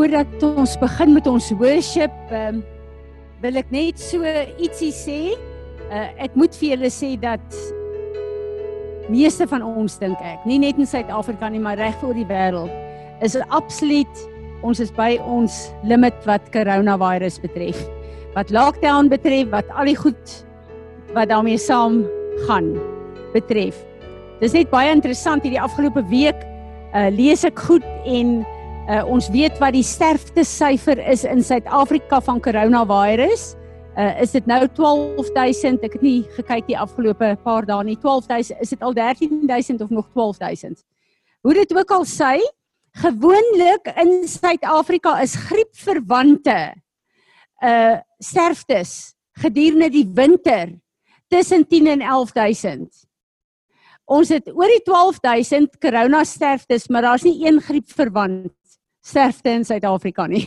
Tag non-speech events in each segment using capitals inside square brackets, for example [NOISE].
voordat ons begin met ons worship, um, wil ek net so ietsie sê. Uh, ek moet vir julle sê dat meeste van ons dink ek, nie net in Suid-Afrika nie, maar reg oor die wêreld, is absoluut ons is by ons limit wat coronavirus betref. Wat lockdown betref, wat al die goed wat daarmee saam gaan betref. Dis net baie interessant hierdie afgelope week uh, lees ek goed en Uh ons weet wat die sterfte syfer is in Suid-Afrika van coronavirus. Uh is dit nou 12000? Ek het nie gekyk die afgelope paar dae nie. 12000, is dit al 13000 of nog 12000? Hoe dit ook al sê, gewoonlik in Suid-Afrika is griepverwante uh sterftes gedurende die winter tussen 10 en 11000. Ons het oor die 12000 corona sterftes, maar daar's nie een griepverwant sterfte in Suid-Afrika nie.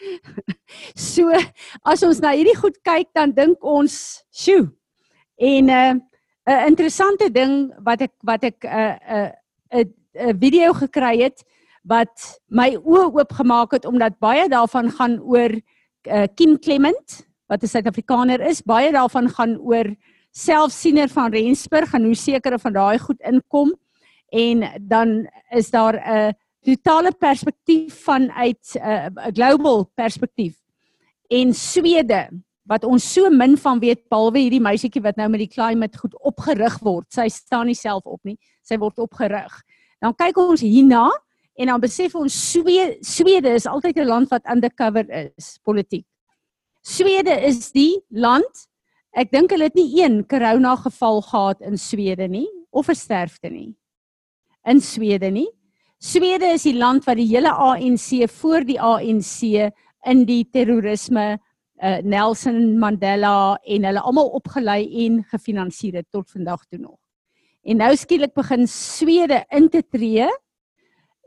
[LAUGHS] so as ons na hierdie goed kyk dan dink ons, "Sjoe." En 'n uh, 'n interessante ding wat ek wat ek 'n 'n uh, 'n uh, video gekry het wat my oë oopgemaak het omdat baie daarvan gaan oor uh, Kim Clement wat 'n Suid-Afrikaner is, baie daarvan gaan oor selfsiener van Rensburg en hoe sekere van daai goed inkom en dan is daar 'n uh, totale perspektief vanuit 'n uh, global perspektief. En Swede wat ons so min van weet behalwe hierdie meisietjie wat nou met die climate goed opgerig word. Sy staan nie self op nie. Sy word opgerig. Dan kyk ons hierna en dan besef ons Swede Swede is altyd 'n land wat undercover is politiek. Swede is die land ek dink hulle het nie een corona geval gehad in Swede nie of 'n sterfte nie. In Swede nie. Swede is die land wat die hele ANC voor die ANC in die terrorisme uh, Nelson Mandela en hulle almal opgelei en gefinansier het tot vandag toe nog. En nou skielik begin Swede in te tree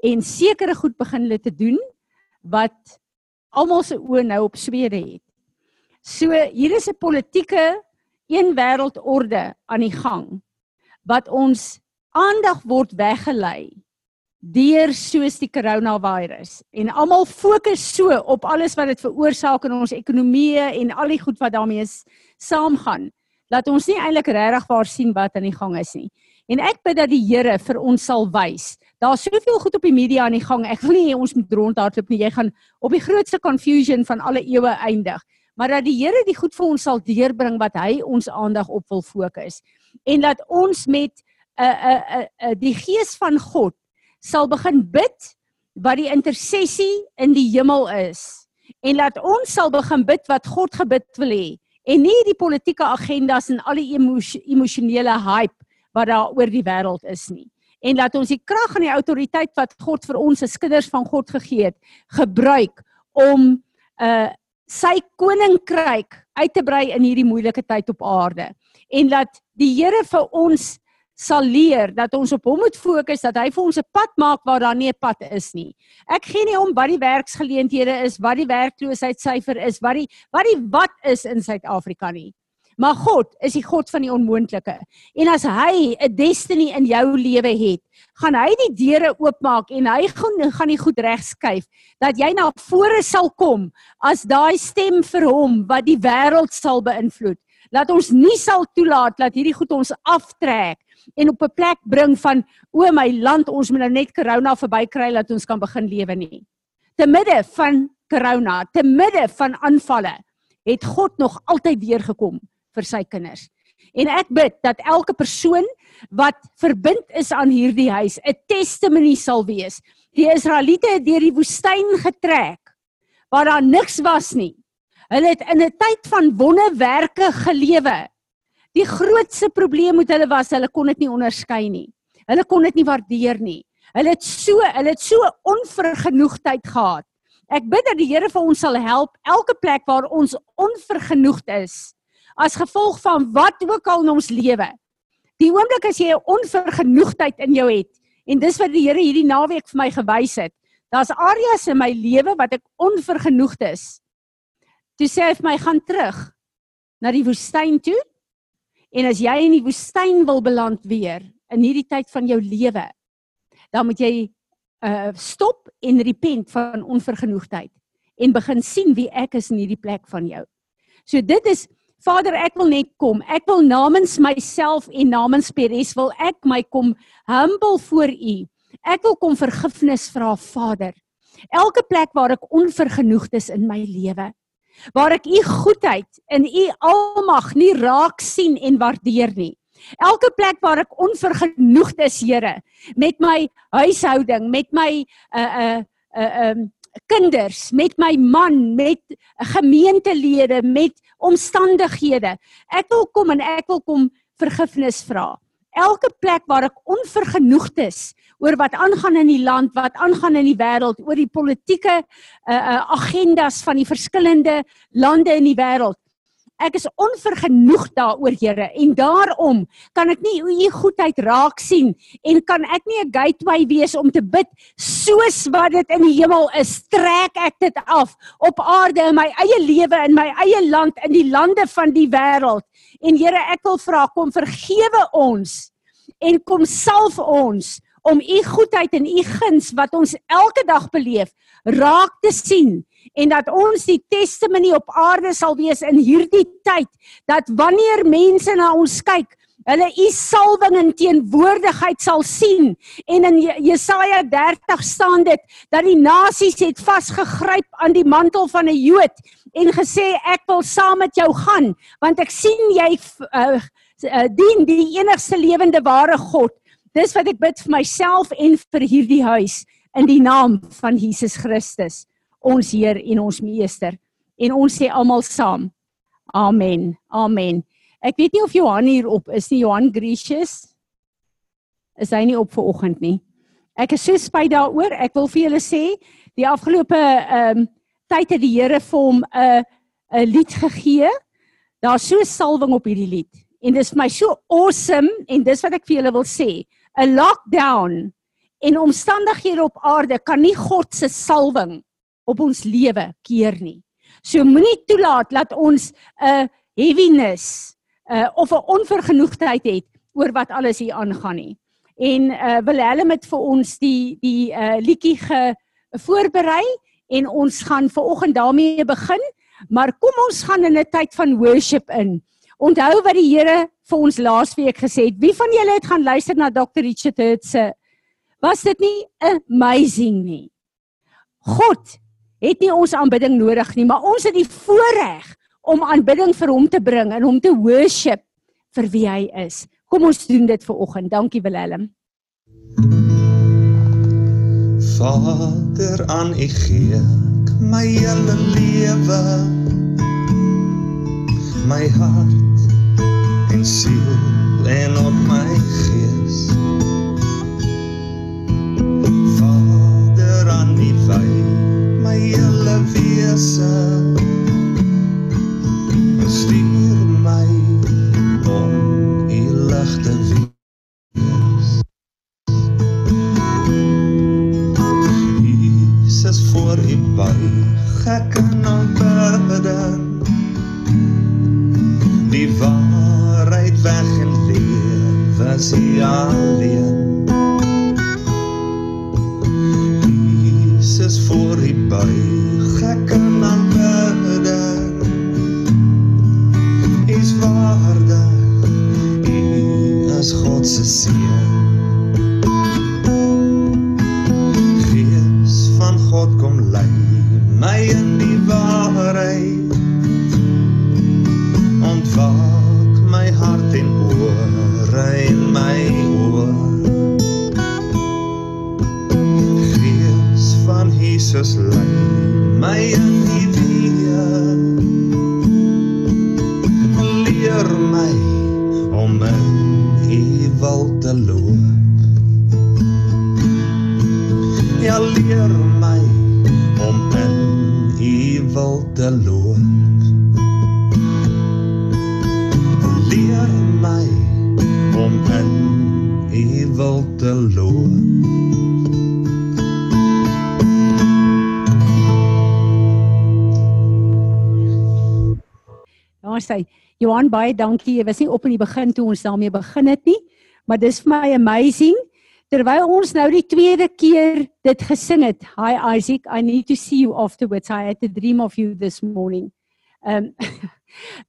en sekere goed begin hulle te doen wat almal se oë nou op Swede het. So hier is 'n politieke een wêreldorde aan die gang wat ons aandag word weggelei deur soos die coronavirus en almal fokus so op alles wat dit veroorsaak in ons ekonomie en al die goed wat daarmee saamgaan dat ons nie eintlik regtig waar sien wat aan die gang is nie. En ek bid dat die Here vir ons sal wys. Daar's soveel goed op die media aan die gang. Ek wil nie ons moet rondhardloop nie. Jy gaan op die grootste confusion van alle eeue eindig. Maar dat die Here die goed vir ons sal deurbring wat hy ons aandag op wil fokus. En dat ons met 'n uh, 'n uh, 'n uh, uh, die gees van God sal begin bid wat die intersessie in die hemel is. En laat ons sal begin bid wat God gebid wil hê. En nie die politieke agendas en al die emosionele hype wat daar oor die wêreld is nie. En laat ons die krag en die autoriteit wat God vir ons as kinders van God gegee het gebruik om uh sy koninkryk uit te brei in hierdie moeilike tyd op aarde. En laat die Here vir ons sal leer dat ons op hom moet fokus dat hy vir ons 'n pad maak waar daar nie 'n pad is nie. Ek gee nie om wat die werksgeleenthede is, wat die werkloosheidsyfer is, wat die wat die wat is in Suid-Afrika nie. Maar God is die God van die onmoontlike. En as hy 'n destiny in jou lewe het, gaan hy die deure oopmaak en hy gaan gaan die goed regskuif dat jy na vore sal kom as daai stem vir hom wat die wêreld sal beïnvloed. Laat ons nie sal toelaat dat hierdie goed ons aftrek en op 'n plek bring van o my land ons moet nou net corona verbykry dat ons kan begin lewe nie. Te midde van corona, te midde van aanvalle, het God nog altyd weer gekom vir sy kinders. En ek bid dat elke persoon wat verbind is aan hierdie huis 'n testimonie sal wees. Die Israeliete het deur die woestyn getrek waar daar niks was nie. Hulle het in 'n tyd van wonderwerke gelewe. Die grootste probleem met hulle was hulle kon dit nie onderskei nie. Hulle kon dit nie waardeer nie. Hulle het so, hulle het so onvergenoegdheid gehad. Ek bid dat die Here vir ons sal help elke plek waar ons onvergenoegd is as gevolg van wat ook al in ons lewe. Die oomblik as jy 'n onvergenoegdheid in jou het en dis wat die Here hierdie naweek vir my gewys het. Daar's areas in my lewe wat ek onvergenoegd is. Toe sê hy vir my gaan terug na die woestyn toe En as jy in die woestyn wil beland weer in hierdie tyd van jou lewe, dan moet jy uh stop en repent van onvergenoegdheid en begin sien wie ek is in hierdie plek van jou. So dit is Vader, ek wil net kom. Ek wil namens myself en namens Peres wil ek my kom humble voor U. Ek wil kom vergifnis vra, Vader. Elke plek waar ek onvergenoegd is in my lewe, waar ek U goedheid in U almag nie raak sien en waardeer nie. Elke plek waar ek onvergenoegd is, Here, met my huishouding, met my uh uh uh um kinders, met my man, met gemeentelede, met omstandighede. Ek wil kom en ek wil kom vergifnis vra. Elke plek waar ek onvergenoegd is oor wat aangaan in die land, wat aangaan in die wêreld, oor die politieke uh, uh, agendas van die verskillende lande in die wêreld, Ek is onvergenoeg daaroor, Here, en daarom kan ek nie u goedheid raak sien en kan ek nie 'n gateway wees om te bid soos wat dit in die hemel is. Trek ek dit af op aarde in my eie lewe in my eie land in die lande van die wêreld. En Here, ek wil vra kom vergewe ons en kom salf ons om u goedheid en u guns wat ons elke dag beleef raak te sien en dat ons die testimony op aarde sal wees in hierdie tyd dat wanneer mense na ons kyk hulle u salwing en teenwoordigheid sal sien. En in Jesaja 30 staan dit dat die nasies het vasgegryp aan die mantel van 'n Jood en gesê ek wil saam met jou gaan want ek sien jy uh, dien die enigste lewende ware God dis wat ek bid vir myself en vir hierdie huis in die naam van Jesus Christus ons Heer en ons Meester. En ons sê almal saam. Amen. Amen. Ek weet nie of Johan hier op is nie, Johan Gracious. Is hy nie op vir oggend nie? Ek is so spyt daaroor. Ek wil vir julle sê, die afgelope ehm um, tyd het die Here vir hom 'n 'n lied gegee. Daar's so salwing op hierdie lied. En dit is vir my so awesome en dis wat ek vir julle wil sê. 'n Lockdown en omstandighede op aarde kan nie God se salwing op ons lewe keer nie. So moenie toelaat dat ons 'n uh, heaviness uh, of 'n onvergenoegdheid het oor wat alles hier aangaan nie. En uh, wil hulle met vir ons die die uh, liedjie ge voorberei en ons gaan vanoggend daarmee begin, maar kom ons gaan in 'n tyd van worship in. Onthou wat die Here vir ons laasweek gesê het. Wie van julle het gaan luister na Dr. Richard Hurt se Was dit nie amazing nie? God het nie ons aanbidding nodig nie, maar ons het die voorreg om aanbidding vir hom te bring en hom te worship vir wie hy is. Kom ons doen dit vir oggend. Dankie Willem. Vader aan U gee ek my hele lewe my hart en siel en op my gees. Vader aan U wy my hele wese. Stuur my om u lig te wees. Jesus voor u buig ek in aanbidding die waarheid weg en lewe is alleen. Is voor die buig ek kan aanbidden is waardig u is God se seun Johan baie dankie. Jy was nie op in die begin toe ons daarmee begin het nie, maar dis vir my amazing terwyl ons nou die tweede keer dit gesing het. Hi Isaac, I need to see you afterwards. I had a dream of you this morning. Um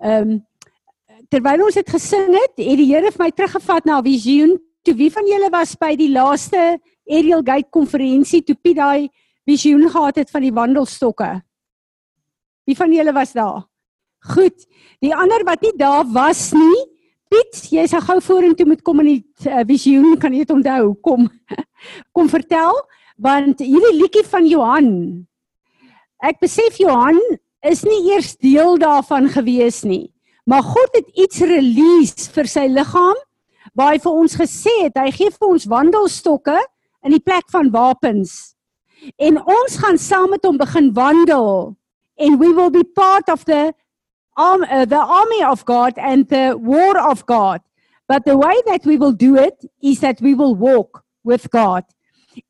um [LAUGHS] terwyl ons dit gesing het, het die Here vir my teruggevat na 'n visioen. Toe wie van julle was by die laaste Aerial Gate konferensie toe Piet daai visioen gehad het van die wandelstokke? Wie van julle was daar? Goed. Die ander wat nie daar was nie, Piet, jy sal gou vorentoe moet kom in die uh, visioen, kan jy dit onthou? Kom. [LAUGHS] Kom vertel want hierdie liedjie van Johan. Ek besef Johan is nie eers deel daarvan gewees nie. Maar God het iets release vir sy liggaam waar hy vir ons gesê het hy gee vir ons wandelstokke in die plek van wapens. En ons gaan saam met hom begin wandel and we will be part of the arm, uh, the army of God and the war of God. But the way that we will do it is that we will walk with God.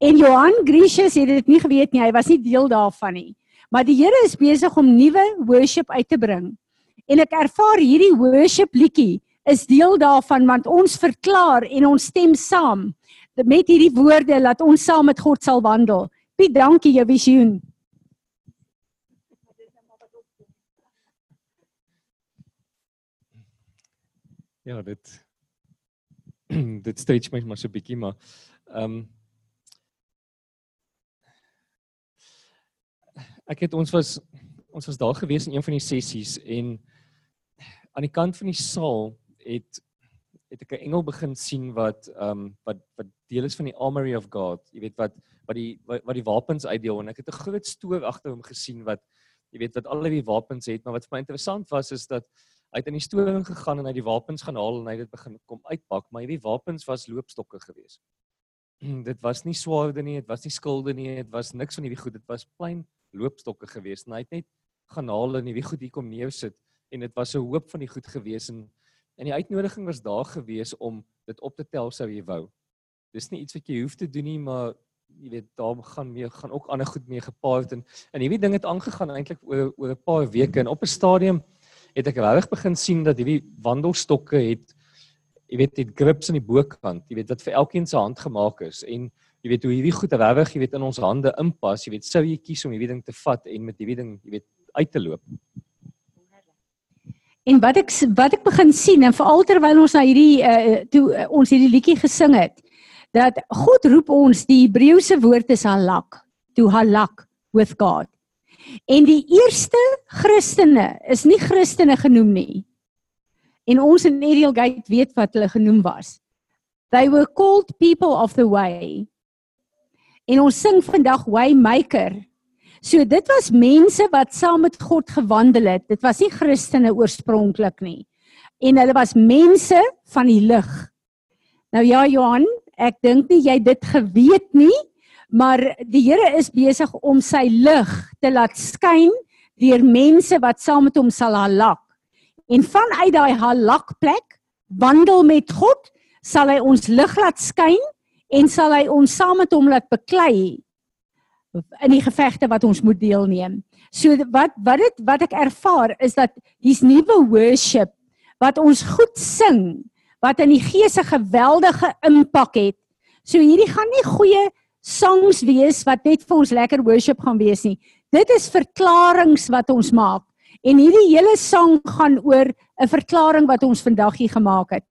En Johan Gracious het dit nie geweet nie, hy was nie deel daarvan nie. Maar die Here is besig om nuwe worship uit te bring. En ek ervaar hierdie worship liedjie is deel daarvan want ons verklaar en ons stem saam met hierdie woorde dat ons saam met God sal wandel. Piet, dankie jou visioen. Ja, dit [CLEARS THROAT] dit stretch my maar so 'n bietjie maar ehm um, ek het ons was ons was daar gewees in een van die sessies en aan die kant van die saal het het ek 'n engel begin sien wat ehm um, wat wat deel is van die armory of God. Jy weet wat wat die wat, wat die wapens uitdeel en ek het 'n groot stoor agter hom gesien wat jy weet wat al die wapens het, maar wat vir my interessant was is dat Hy het in die storing gegaan en hy die wapens gaan haal en hy het dit begin kom uitpak, maar hierdie wapens was loopstokke geweest. [CLEARS THROAT] dit was nie swaarde nie, dit was nie skilde nie, dit was niks van hierdie goed, dit was plain loopstokke geweest. En hy het net gaan haal en hierdie goed hier kom neersit en dit was 'n hoop van die goed geweest en en die uitnodiging was daar geweest om dit op te tel sou jy wou. Dis nie iets wat jy hoef te doen nie, maar jy weet daar gaan mee gaan ook ander goed mee gepaard en en hierdie ding het aangegaan eintlik oor oor 'n paar weke en op 'n stadium het ek regtig begin sien dat hierdie wandelstokke het jy weet dit grips aan die bokant, jy weet wat vir elkeen se hand gemaak is en jy weet hoe hierdie goed regtig jy weet in ons hande inpas, jy weet sou jy kies om hierdie ding te vat en met hierdie ding jy weet uit te loop. En wat ek wat ek begin sien en veral terwyl ons na hierdie uh, toe uh, ons hierdie liedjie gesing het dat God roep ons die Hebreëse woord is halak, to halak with God. En die eerste Christene is nie Christene genoem nie. En ons in Ariel Gate weet wat hulle genoem was. They were called people of the way. En ons sing vandag waymaker. So dit was mense wat saam met God gewandel het. Dit was nie Christene oorspronklik nie. En hulle was mense van die lig. Nou ja Johan, ek dink nie jy dit geweet nie, maar die Here is besig om sy lig te laat skyn deur mense wat saam met hom sal halak. En vanuit daai halak plek wandel met God, sal hy ons lig laat skyn en sal hy ons saam met hom laat beklei in die gevegte wat ons moet deelneem. So wat wat dit wat ek ervaar is dat hier's nuwe worship wat ons goed sing wat in die gees 'n geweldige impak het. So hierdie gaan nie goeie songs wees wat net vir ons lekker worship gaan wees nie. Dit is verklaringe wat ons maak. En hierdie hele sang gaan oor 'n verklaring wat ons vandag hier gemaak het.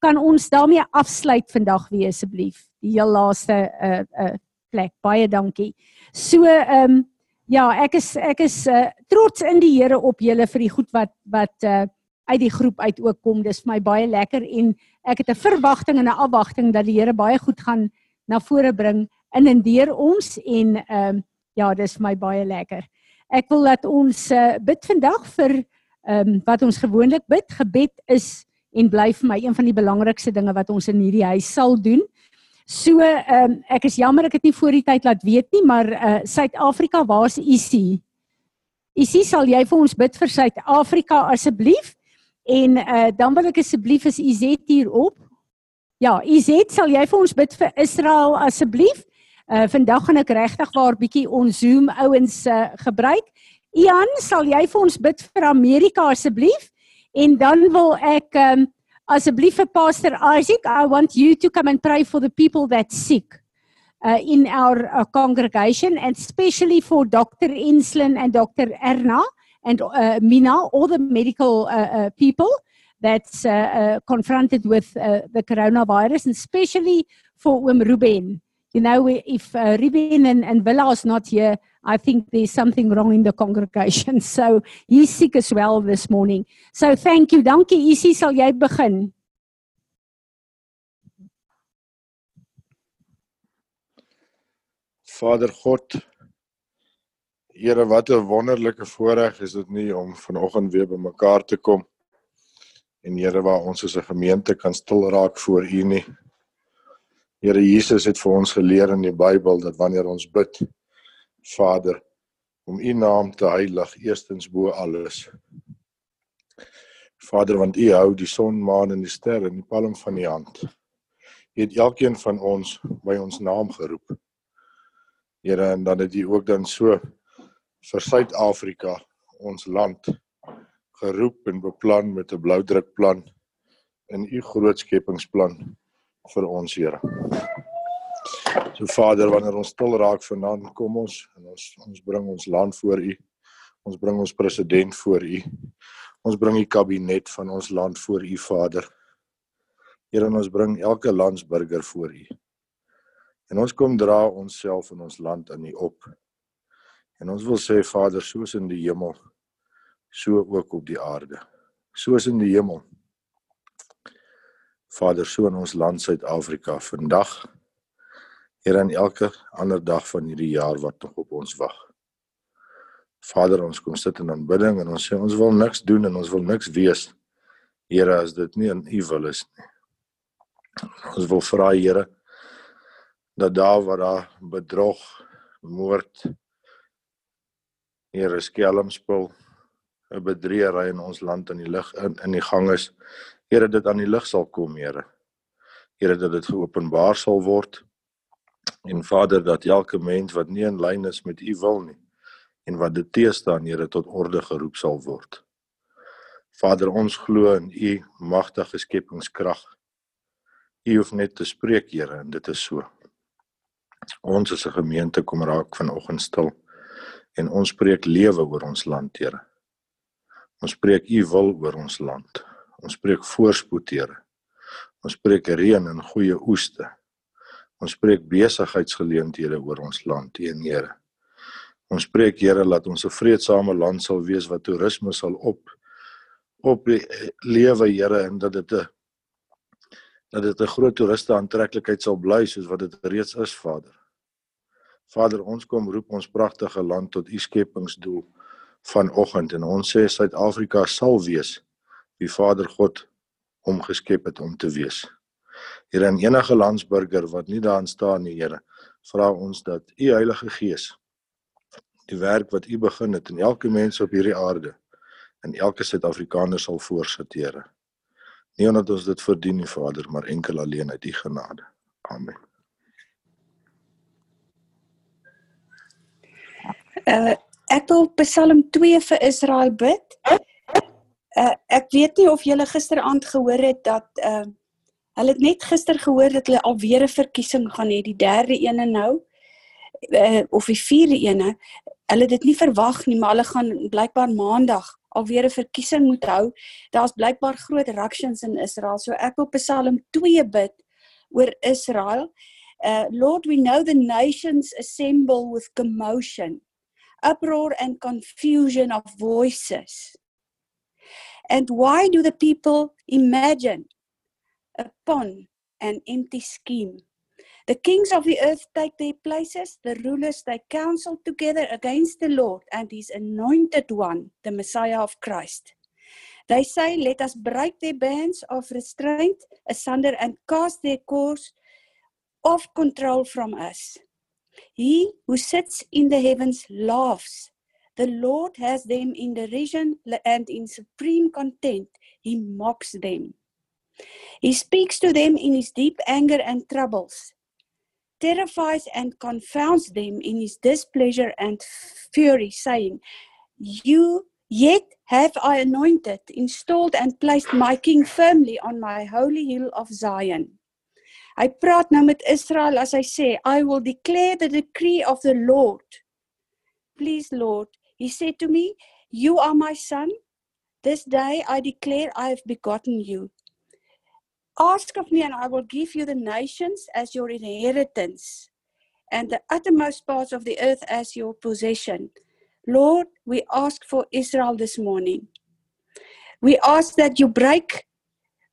Kan ons daarmee afsluit vandag weer asseblief? Die heel laaste uh, uh, plek. Baie dankie. So ehm um, ja, ek is ek is uh, trots in die Here op julle vir die goed wat wat uh, uit die groep uit ook kom. Dis vir my baie lekker en ek het 'n verwagting en 'n afwagting dat die Here baie goed gaan na vore bring in en deur ons en ehm um, ja, dis vir my baie lekker. Ek wil dat ons uh, bid vandag vir ehm um, wat ons gewoonlik bid. Gebed is en bly vir my een van die belangrikste dinge wat ons in hierdie huis sal doen. So ehm um, ek is jammer ek het nie voor die tyd laat weet nie, maar uh Suid-Afrika, waar's Isie? Isie, sal jy vir ons bid vir Suid-Afrika asseblief? En uh dan wil ek asseblief as Izet hier op. Ja, Izet, sal jy vir ons bid vir Israel asseblief? Uh vandag gaan ek regtig waar bietjie ons Zoom ouens uh, gebruik. Ian, sal jy vir ons bid vir Amerika asseblief? En dan wil ek um asseblief vir Pastor Isaac, I want you to come and pray for the people that sick. Uh, in our uh, congregation and especially for Dr. Inslin and Dr. Erna and uh, Mina, all the medical uh, uh, people that's uh, uh, confronted with uh, the coronavirus, and especially for um, Ruben. You know, we- if uh, Ruben and, and Villa is not here, I think there's something wrong in the congregation. [LAUGHS] So he's sick as well this morning. So thank you. Dankie Isie, sal jy begin? Vader God, Here, wat 'n wonderlike voorreg is dit nie om vanoggend weer bymekaar te kom. En Here, waar ons as 'n gemeente kan stil raak voor U nie. Here Jesus het vir ons geleer in die Bybel dat wanneer ons bid, Vader, om U naam te heilig eerstens bo alles. Vader, want U hou die son, maan en die sterre in die palm van U hand. U het elkeen van ons by ons naam geroep. Here en dan het U ook dan so vir Suid-Afrika, ons land, geroep en beplan met 'n bloudrukplan in U groot skepingsplan vir ons Here. So Vader, wanneer ons stil raak vanaand, kom ons en ons ons bring ons land voor U. Ons bring ons president voor U. Ons bring die kabinet van ons land voor U Vader. Here, ons bring elke landsburger voor U. En ons kom dra onsself en ons land aan U op. En ons wil sê Vader, soos in die hemel, so ook op die aarde. Soos in die hemel. Vader, so in ons land Suid-Afrika vandag. Here en elke ander dag van hierdie jaar wat nog op ons wag. Vader, ons kom sit in aanbidding en ons sê ons wil niks doen en ons wil niks wees. Here, as dit nie in U wil is nie. Ons wil vra Here dat daar waar daar bedrog, moord, Here skelmspil, 'n bedriegery in ons land in die lig in, in die gang is. Here dit aan die lig sal kom, Here. Here dat dit geopenbaar sal word. En Vader dat elke mens wat nie in lyn is met U wil nie en wat dit teestaan, Here tot orde geroep sal word. Vader, ons glo in U magtige skepingskrag. U hoef net te spreek, Here, en dit is so. Ons as 'n gemeente kom raak vanoggend stil en ons spreek lewe oor ons land, Here. Ons spreek U wil oor ons land. Ons spreek voorspoed, Here. Ons spreek reën en goeie oeste. Ons spreek besigheidsgeleenthede oor ons land, teen Here. Ons spreek Here dat ons 'n vredesame land sal wees wat toerisme sal op op lewe, Here, en dat dit 'n dat dit 'n groot toeriste aantreklikheid sal bly soos wat dit reeds is, Vader. Vader, ons kom roep ons pragtige land tot u skepingsdoel vanoggend en ons sê Suid-Afrika sal wees wie Vader God hom geskep het om te wees. Here en enige landsburger wat nie daarin staan nie, Here, vra ons dat u Heilige Gees die werk wat u begin het in elke mens op hierdie aarde en elke Suid-Afrikaner sal voorsit, Here. Nie omdat ons dit verdien nie, Vader, maar enkel alleen uit u genade. Amen. Uh ek wil Psalm 2 vir Israel bid. Uh ek weet nie of julle gisteraand gehoor het dat uh hulle het net gister gehoor dat hulle alweer 'n verkiesing gaan hê, die derde ene nou. Uh of die vierde ene. Hulle het dit nie verwag nie, maar hulle gaan blykbaar maandag alweer 'n verkiesing moet hou. Daar's blykbaar groot ructions in Israel. So ek wil Psalm 2 bid oor Israel. Uh Lord, we know the nations assemble with commotion uproar and confusion of voices. And why do the people imagine upon an empty scheme? The kings of the earth take their places, the rulers they counsel together against the Lord and his anointed one, the Messiah of Christ. They say, Let us break their bands of restraint asunder and cast their cords of control from us. He who sits in the heavens laughs. The Lord has them in derision and in supreme contempt. He mocks them. He speaks to them in his deep anger and troubles, terrifies and confounds them in his displeasure and fury, saying, You Yet have I anointed, installed and placed my king firmly on my holy hill of Zion. Hy praat nou met Israel as hy sê, I will declare the decree of the Lord. Please Lord, he said to me, you are my son. This day I declare I have begotten you. Ask of me and I will give you the nations as your inheritance and the uttermost parts of the earth as your possession. Lord, we ask for Israel this morning. We ask that you break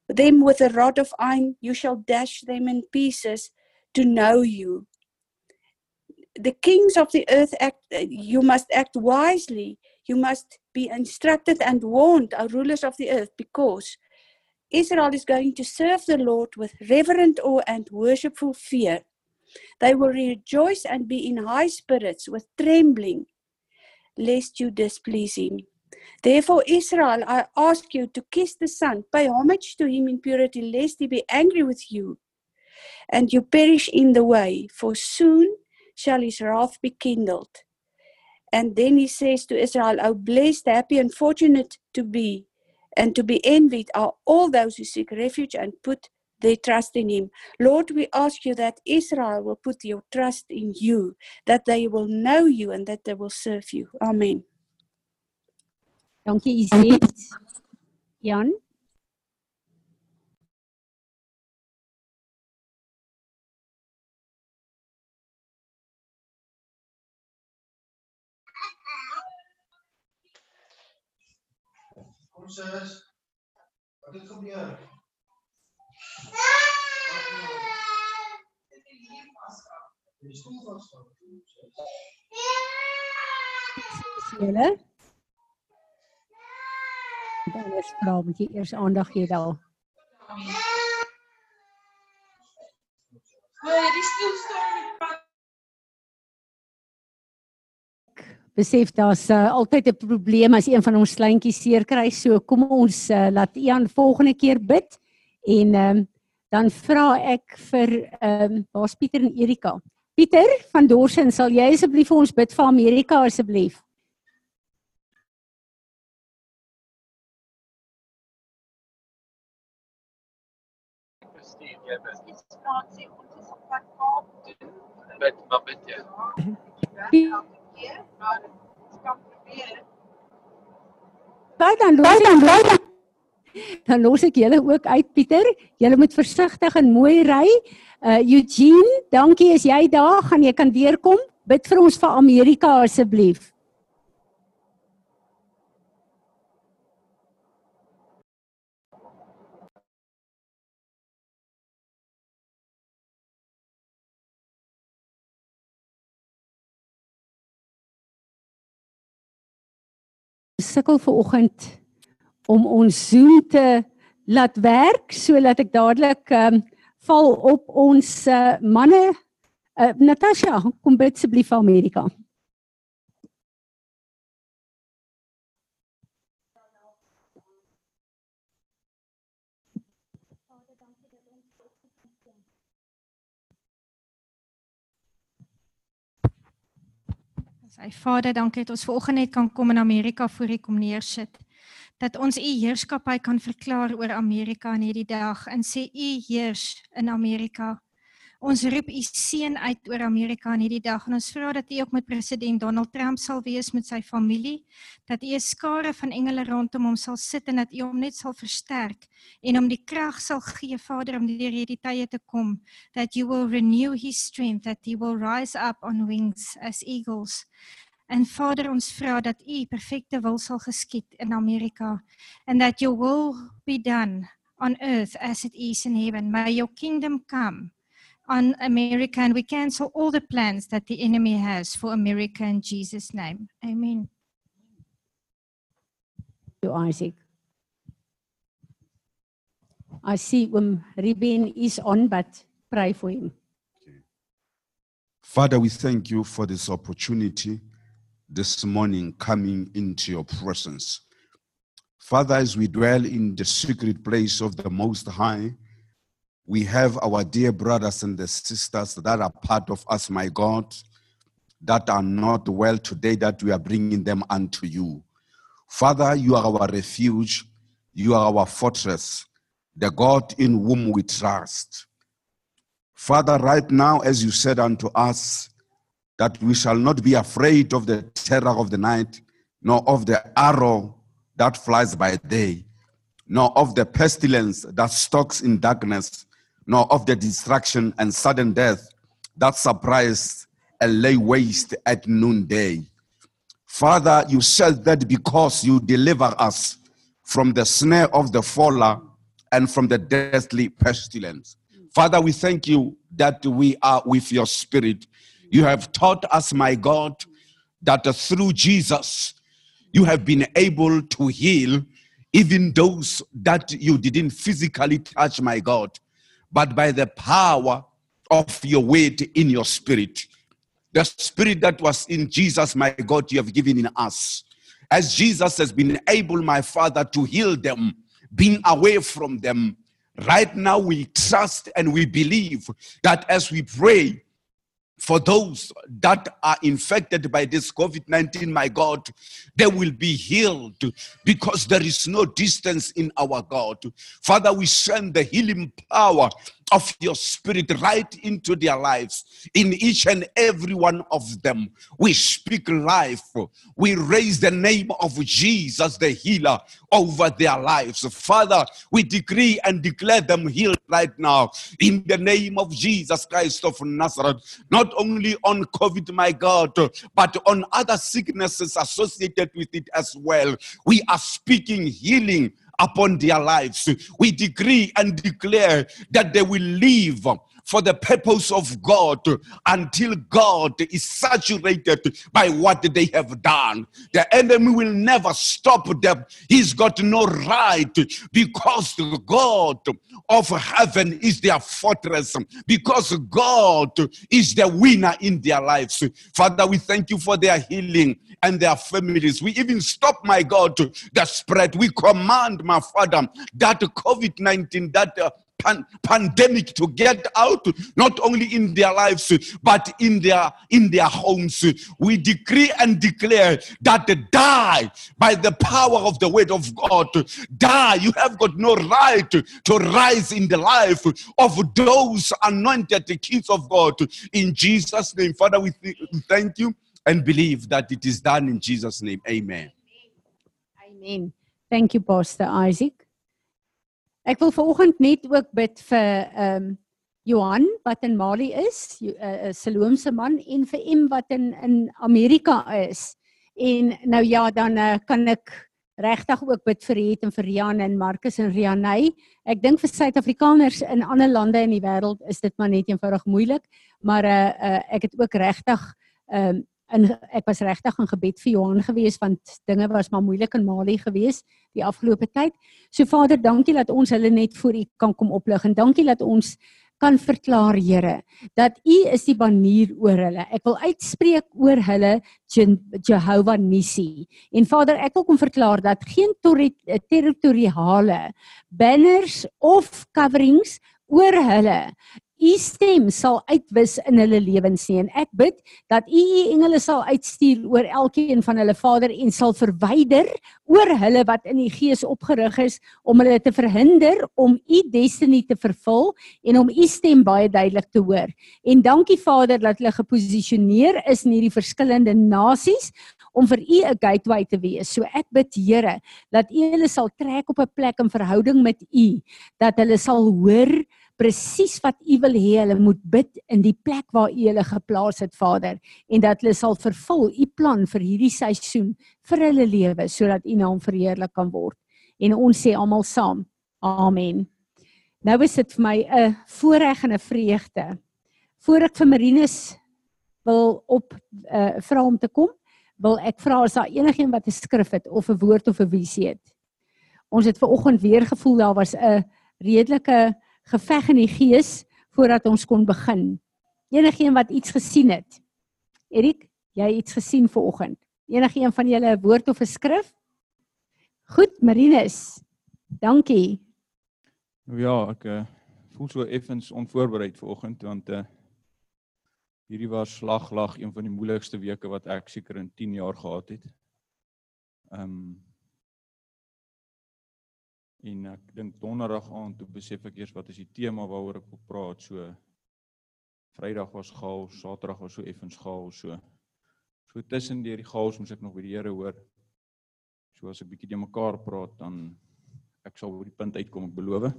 them with a rod of iron, you shall dash them in pieces to know you. The kings of the earth act, uh, you must act wisely. You must be instructed and warned, our rulers of the earth, because Israel is going to serve the Lord with reverent awe and worshipful fear. They will rejoice and be in high spirits with trembling, lest you displease him. Therefore, Israel, I ask you to kiss the Son, pay homage to him in purity, lest he be angry with you, and you perish in the way, for soon shall his wrath be kindled. And then he says to Israel, Oh, blessed, happy, and fortunate to be, and to be envied are all those who seek refuge and put their trust in him. Lord, we ask you that Israel will put your trust in you, that they will know you, and that they will serve you. Amen. Dankie Iset. Jan. Kom sis. Wat het gebeur? Die stoel vasgehou. Julle. Dan is vra moet jy eers aandag gee daar. Besef daar's uh, altyd 'n probleem as een van ons kleintjies seer kry. So kom ons uh, laat Ian volgende keer bid en um, dan vra ek vir ehm um, waar's Pieter en Erika. Pieter van Dorsen, sal jy asseblief vir ons bid vir Amerika asseblief? Bestuur jy bid. Bid, maar bid jy. Kyk dan los dan los dan los ek julle ook uit Pieter. Julle moet versigtig en mooi ry. Uh Eugene, dankie as jy daar gaan jy kan deurkom. Bid vir ons vir Amerika asseblief. Sukkel ver oggend om ons Zoom te laat werk sodat ek dadelik ehm um, val op ons uh, manne uh, Natasha kom bid asseblief vir Amerika. Sy Vader, dankie dat ons vanoggend net kan kom in Amerika voor U kom neersit. Dat ons U heerskappy kan verklaar oor Amerika in hierdie dag en sê U heers in Amerika. Ons roep U seën uit oor Amerika in hierdie dag en ons vra dat U ook met president Donald Trump sal wees met sy familie, dat U 'n skare van engele rondom hom sal sit en dat U hom net sal versterk en hom die krag sal gee Vader om deur hierdie tye te kom, that you will renew his strength, that he will rise up on wings as eagles. En Vader, ons vra dat U perfekte wil sal geskied in Amerika and that your will be done on earth as it is in heaven. May your kingdom come on America and we cancel all the plans that the enemy has for America in Jesus name. Amen. To Isaac. I see um Ruben is on but pray for him. Father, we thank you for this opportunity this morning coming into your presence. Father, as we dwell in the secret place of the Most High, we have our dear brothers and the sisters that are part of us, my God, that are not well today, that we are bringing them unto you. Father, you are our refuge, you are our fortress, the God in whom we trust. Father, right now, as you said unto us, that we shall not be afraid of the terror of the night, nor of the arrow that flies by day, nor of the pestilence that stalks in darkness, nor of the destruction and sudden death that surprise and lay waste at noonday. Father, you said that because you deliver us from the snare of the faller and from the deathly pestilence. Father, we thank you that we are with your spirit. You have taught us, my God, that through Jesus, you have been able to heal even those that you didn't physically touch, my God, but by the power of your word in your spirit. The spirit that was in Jesus, my God, you have given in us. As Jesus has been able, my Father, to heal them, being away from them. Right now, we trust and we believe that as we pray, for those that are infected by this COVID 19, my God, they will be healed because there is no distance in our God. Father, we send the healing power of your spirit right into their lives, in each and every one of them. We speak life. We raise the name of Jesus, the healer, over their lives. Father, we decree and declare them healed right now in the name of Jesus Christ of Nazareth. Not only on COVID, my God, but on other sicknesses associated with it as well. We are speaking healing upon their lives. We decree and declare that they will live for the purpose of God until God is saturated by what they have done. The enemy will never stop them. He's got no right because the God of heaven is their fortress, because God is the winner in their lives. Father, we thank you for their healing and their families. We even stop, my God, the spread. We command, my Father, that COVID 19, that uh, pan- pandemic to get out not only in their lives but in their in their homes. We decree and declare that die by the power of the word of god. Die. You have got no right to rise in the life of those anointed the kids of god. In jesus name father we th- thank you and believe that it is done in jesus name. Amen. Amen. Thank you Pastor Isaac. Ek wil vanoggend net ook bid vir ehm um, Johan wat in Mali is, 'n uh, Siloamse man en vir Em wat in in Amerika is. En nou ja, dan uh, kan ek regtig ook bid vir Het en vir Rian en Marcus en Rianey. Ek dink vir Suid-Afrikaners in ander lande in die wêreld is dit maar net eenvoudig moeilik, maar uh, uh ek het ook regtig ehm um, in ek was regtig in gebed vir Johan gewees want dinge was maar moeilik in Mali gewees die afgelope tyd. So Vader, dankie dat ons hulle net voor U kan kom oplig en dankie dat ons kan verklaar Here dat U is die banier oor hulle. Ek wil uitspreek oor hulle Je- Jehovah Nissi. En Vader, ek wil kom verklaar dat geen territoriale banners of coverings oor hulle U stem sal uitwis in hulle lewens nie en ek bid dat U U engele sal uitstuur oor elkeen van hulle Vader en sal verwyder oor hulle wat in die gees opgerig is om hulle te verhinder om U destiny te vervul en om U stem baie duidelik te hoor. En dankie Vader dat hulle geposisioneer is in hierdie verskillende nasies om vir U 'n gateway te wees. So ek bid Here dat U hulle sal trek op 'n plek in verhouding met U, dat hulle sal hoor presies wat U wil hê hulle moet bid in die plek waar U hulle geplaas het Vader en dat hulle sal vervul U plan vir hierdie seisoen vir hulle lewe sodat U naam verheerlik kan word. En ons sê almal saam. Amen. Nou is dit vir my 'n voorreg en 'n vreugde. Voor ek vir Marinus wil op uh, vra om te kom, wil ek vra as daar enigiemand wat 'n skrif het of 'n woord of 'n visie het. Ons het ver oggend weer gevoel daar was 'n redelike geveg in die gees voordat ons kon begin. Enigeen wat iets gesien het. Erik, jy iets gesien ver oggend? Enigeen van julle 'n woord of 'n skrif? Goed, Marinus. Dankie. Nou ja, ek uh, voel so effens onvoorbereid vanoggend want uh hierdie was slaglag een van die moeilikste weke wat ek seker in 10 jaar gehad het. Ehm um, En ek dink donderdag aand toe besef ek eers wat is die tema waaroor ek wil praat. So Vrydag was chaos, Saterdag was so effens chaos so. So tussen deur die chaos moes ek nog by die Here hoor. So as ek bietjie te mekaar praat dan ek sal oor die punt uitkom, ek beloof.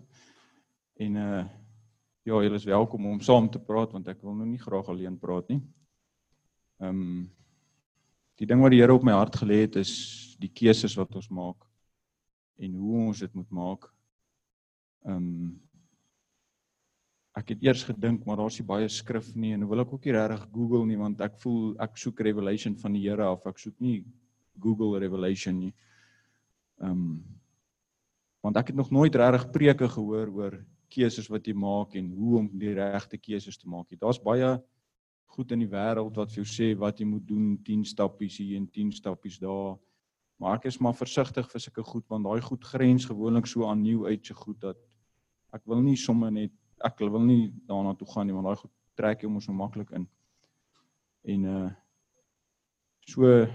En uh ja, julle is welkom om saam te praat want ek wil nou nie graag alleen praat nie. Ehm um, die ding wat die Here op my hart gelê het is die keuses wat ons maak en hoe ons dit moet maak. Ehm um, ek het eers gedink maar daar's nie baie skrif nie en wil ek ook nie regtig Google nie want ek voel ek soek revelation van die Here af ek soek nie Google revelation nie. Ehm um, want ek het nog nooit regtig preke gehoor oor keuses wat jy maak en hoe om die regte keuses te maak. Daar's baie goed in die wêreld wat vir jou sê wat jy moet doen, 10 stappies hier en 10 stappies daar. Maar ek is maar versigtig vir sulke goed want daai goed grens gewoonlik so aan uit se goed dat ek wil nie sommer net ek wil nie daarna toe gaan nie want daai goed trek jy mos so maklik in. En uh so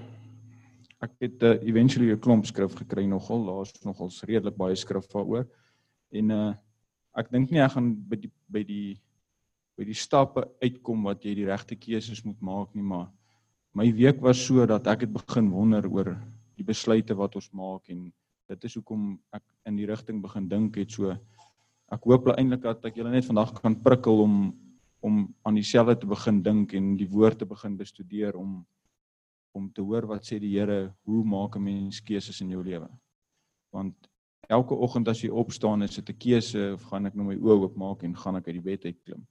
ek het uh, eventually 'n klomp skrif gekry nogal, daar's nogals redelik baie skrif daaroor. En uh ek dink nie ek gaan by die by die by die stappe uitkom wat jy die regte keuses moet maak nie, maar my week was so dat ek het begin wonder oor die besluite wat ons maak en dit is hoekom ek in die rigting begin dink het so ek hoop eintlik dat ek julle net vandag kan prikkel om om aan dieselfde te begin dink en die woord te begin bestudeer om om te hoor wat sê die Here, hoe maak 'n mens keuses in jou lewe? Want elke oggend as jy opstaan, is dit 'n keuse of gaan ek nou my oë oopmaak en gaan ek uit die bed uitklim?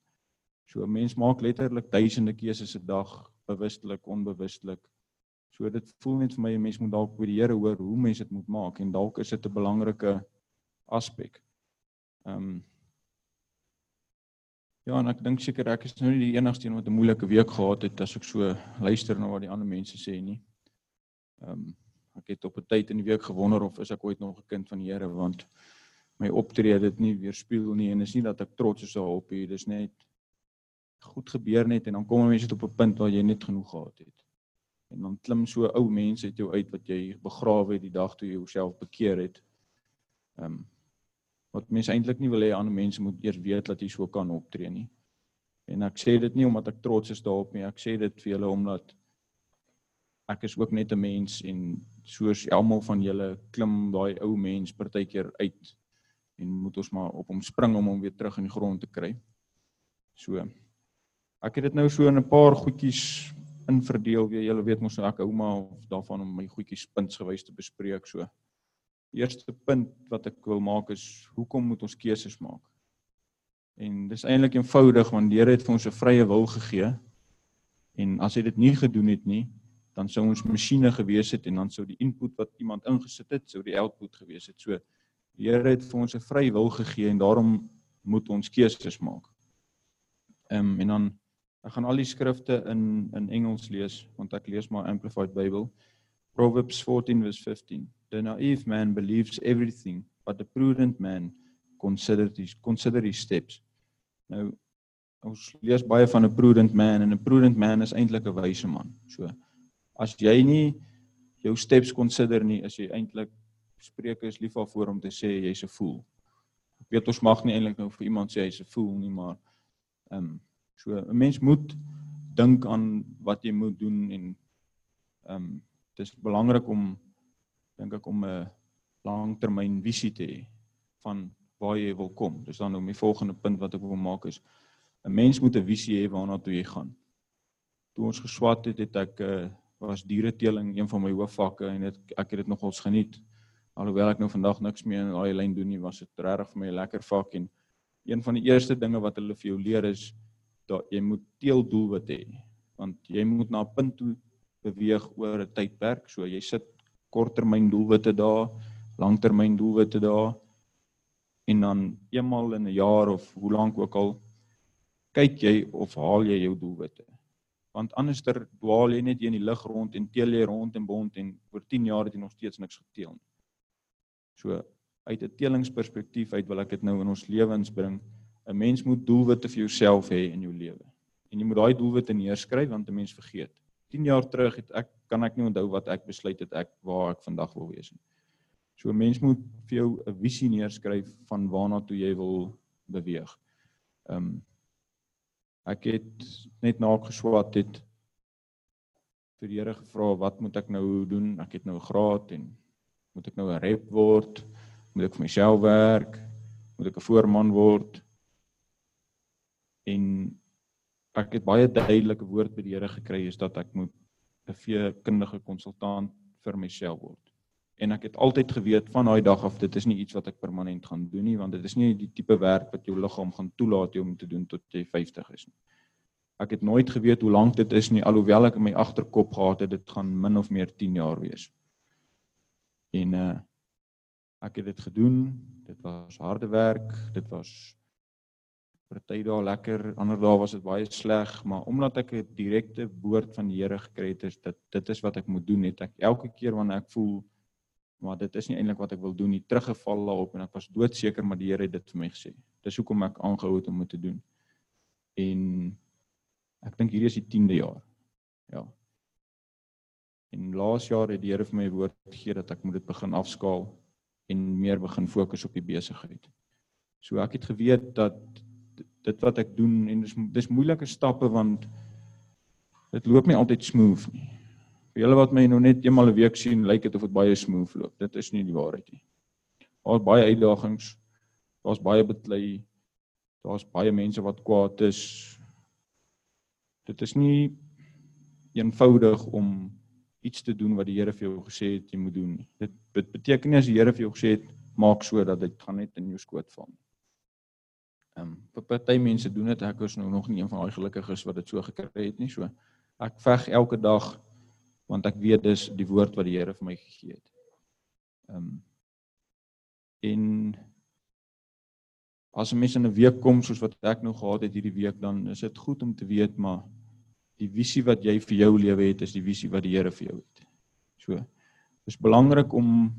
So 'n mens maak letterlik duisende keuses 'n dag, bewustelik, onbewustelik. So dit voel net vir my 'n mens moet dalk by die Here hoor hoe mens dit moet maak en dalk is dit 'n belangrike aspek. Ehm um, Ja, en ek dink seker ek is nou nie die enigste een wat 'n moeilike week gehad het as ek so luister na wat die ander mense sê nie. Ehm um, ek het op 'n tyd in die week gewonder of is ek ooit nog 'n kind van die Here want my optrede dit nie weerspieël nie en is nie dat ek trots is daarop nie, dis net goed gebeur net en dan kom mense tot op 'n punt waar jy net genoeg gehad het. En dan klim so ou mense uit jou uit wat jy begrawe het die dag toe jy jouself bekeer het. Ehm um, wat mense eintlik nie wil hê ander mense moet eers weet dat jy so kan optree nie. En ek sê dit nie omdat ek trots is daarop nie, ek sê dit vir julle omdat ek is ook net 'n mens en soos almal van julle klim daai ou mens partykeer uit en moet ons maar op hom spring om hom weer terug in die grond te kry. So. Ek het dit nou so in 'n paar goedjies inverdeel, wie julle weet mos nou ek hou maar daarvan om my goedjies puntsgewys te bespreek so eerste punt wat ek wil maak is hoekom moet ons keuses maak? En dis eintlik eenvoudig want die Here het vir ons 'n vrye wil gegee. En as hy dit nie gedoen het nie, dan sou ons masjiene gewees het en dan sou die input wat iemand ingesit het, sou die output gewees het. So die Here het vir ons 'n vrye wil gegee en daarom moet ons keuses maak. Ehm um, en dan ek gaan al die skrifte in in Engels lees want ek lees maar Amplified Bible. Proverbs 14 verse 15. The naive man believes everything, but the prudent man considers his consider his steps. Nou ons lees baie van 'n prudent man en 'n prudent man is eintlik 'n wyse man. So as jy nie jou steps consider nie, is jy eintlik Spreuke is lief daarvoor om te sê jy's 'n fool. Ek weet ons mag nie eintlik nou vir iemand sê hy's 'n fool nie, maar ehm um, so 'n mens moet dink aan wat jy moet doen en ehm um, dis belangrik om dink ek om 'n langtermyn visie te hê van waar jy wil kom. Dis dan nou my volgende punt wat ek wil maak is 'n mens moet 'n visie hê waarna toe jy gaan. Toe ons geswat het, het ek uh, was diereteeling een van my hoofvakke en dit ek het dit nogals geniet. Alhoewel ek nou vandag niks meer in daai lyn doen nie, was dit regtig vir my 'n lekker vak en een van die eerste dinge wat hulle vir jou leer is dat jy moet teeldoelwit hê want jy moet na 'n punt toe beweeg oor 'n tydperk. So jy sit korttermyn doelwitte daar, langtermyn doelwitte daar en dan eenmal in 'n jaar of hoe lank ook al kyk jy of haal jy jou doelwitte. Want anderster dwaal jy net in die lug rond en teel jy rond en bond en oor 10 jaar het jy nog steeds niks geteel nie. So uit 'n telingsperspektief uit wil ek dit nou in ons lewens bring. 'n Mens moet doelwitte vir jouself hê in jou lewe. En jy moet daai doelwitte neerskryf want 'n mens vergeet. 10 jaar terug het ek kan ek nie onthou wat ek besluit het ek waar ek vandag wil wees nie. So 'n mens moet vir jou 'n visie neerskryf van waarna toe jy wil beweeg. Ehm um, ek het net na ek geswat het vir die Here gevra wat moet ek nou doen? Ek het nou 'n graad en moet ek nou 'n rep word? Moet ek vir myself werk? Moet ek 'n voorman word? En ek het baie duidelike woord by die Here gekry is dat ek moet 'n veekundige konsultant vir myself word. En ek het altyd geweet van daai dag af dit is nie iets wat ek permanent gaan doen nie want dit is nie die tipe werk wat jou liggaam gaan toelaat jy om te doen tot jy 50 is nie. Ek het nooit geweet hoe lank dit is nie alhoewel ek in my agterkop gehad het dit gaan min of meer 10 jaar wees. En uh ek het dit gedoen. Dit was harde werk. Dit was party dae lekker, ander dae was dit baie sleg, maar omdat ek 'n direkte woord van die Here gekry het, is dit dit is wat ek moet doen, het ek elke keer wanneer ek voel maar dit is nie eintlik wat ek wil doen nie, teruggeval daarop en ek was doodseker maar die Here het dit vir my gesê. Dis hoekom ek aangehou het om dit te doen. En ek dink hierdie is die 10de jaar. Ja. En laas jaar het die Here vir my woord gegee dat ek moet dit begin afskaal en meer begin fokus op die besigheid. So ek het geweet dat dit wat ek doen en dis dis moeilike stappe want dit loop nie altyd smooth nie. Vir julle wat my nou net eenmal 'n week sien, lyk dit of dit baie smooth loop. Dit is nie die waarheid nie. Daar's baie uitdagings. Daar's baie beklei. Daar's baie mense wat kwaad is. Dit is nie eenvoudig om iets te doen wat die Here vir jou gesê het jy moet doen. Dit, dit beteken nie as die Here vir jou gesê het maak so dat dit gaan net in jou skoot val nie. Ehm um, party mense doen dit. Ek is nou nog nie een van daai gelukkiges wat dit so gekry het nie. So ek veg elke dag want ek weet dis die woord wat die Here vir my gegee het. Ehm um, en as 'n mens in 'n week kom soos wat ek nou gehad het hierdie week dan is dit goed om te weet maar die visie wat jy vir jou lewe het is die visie wat die Here vir jou het. So dis belangrik om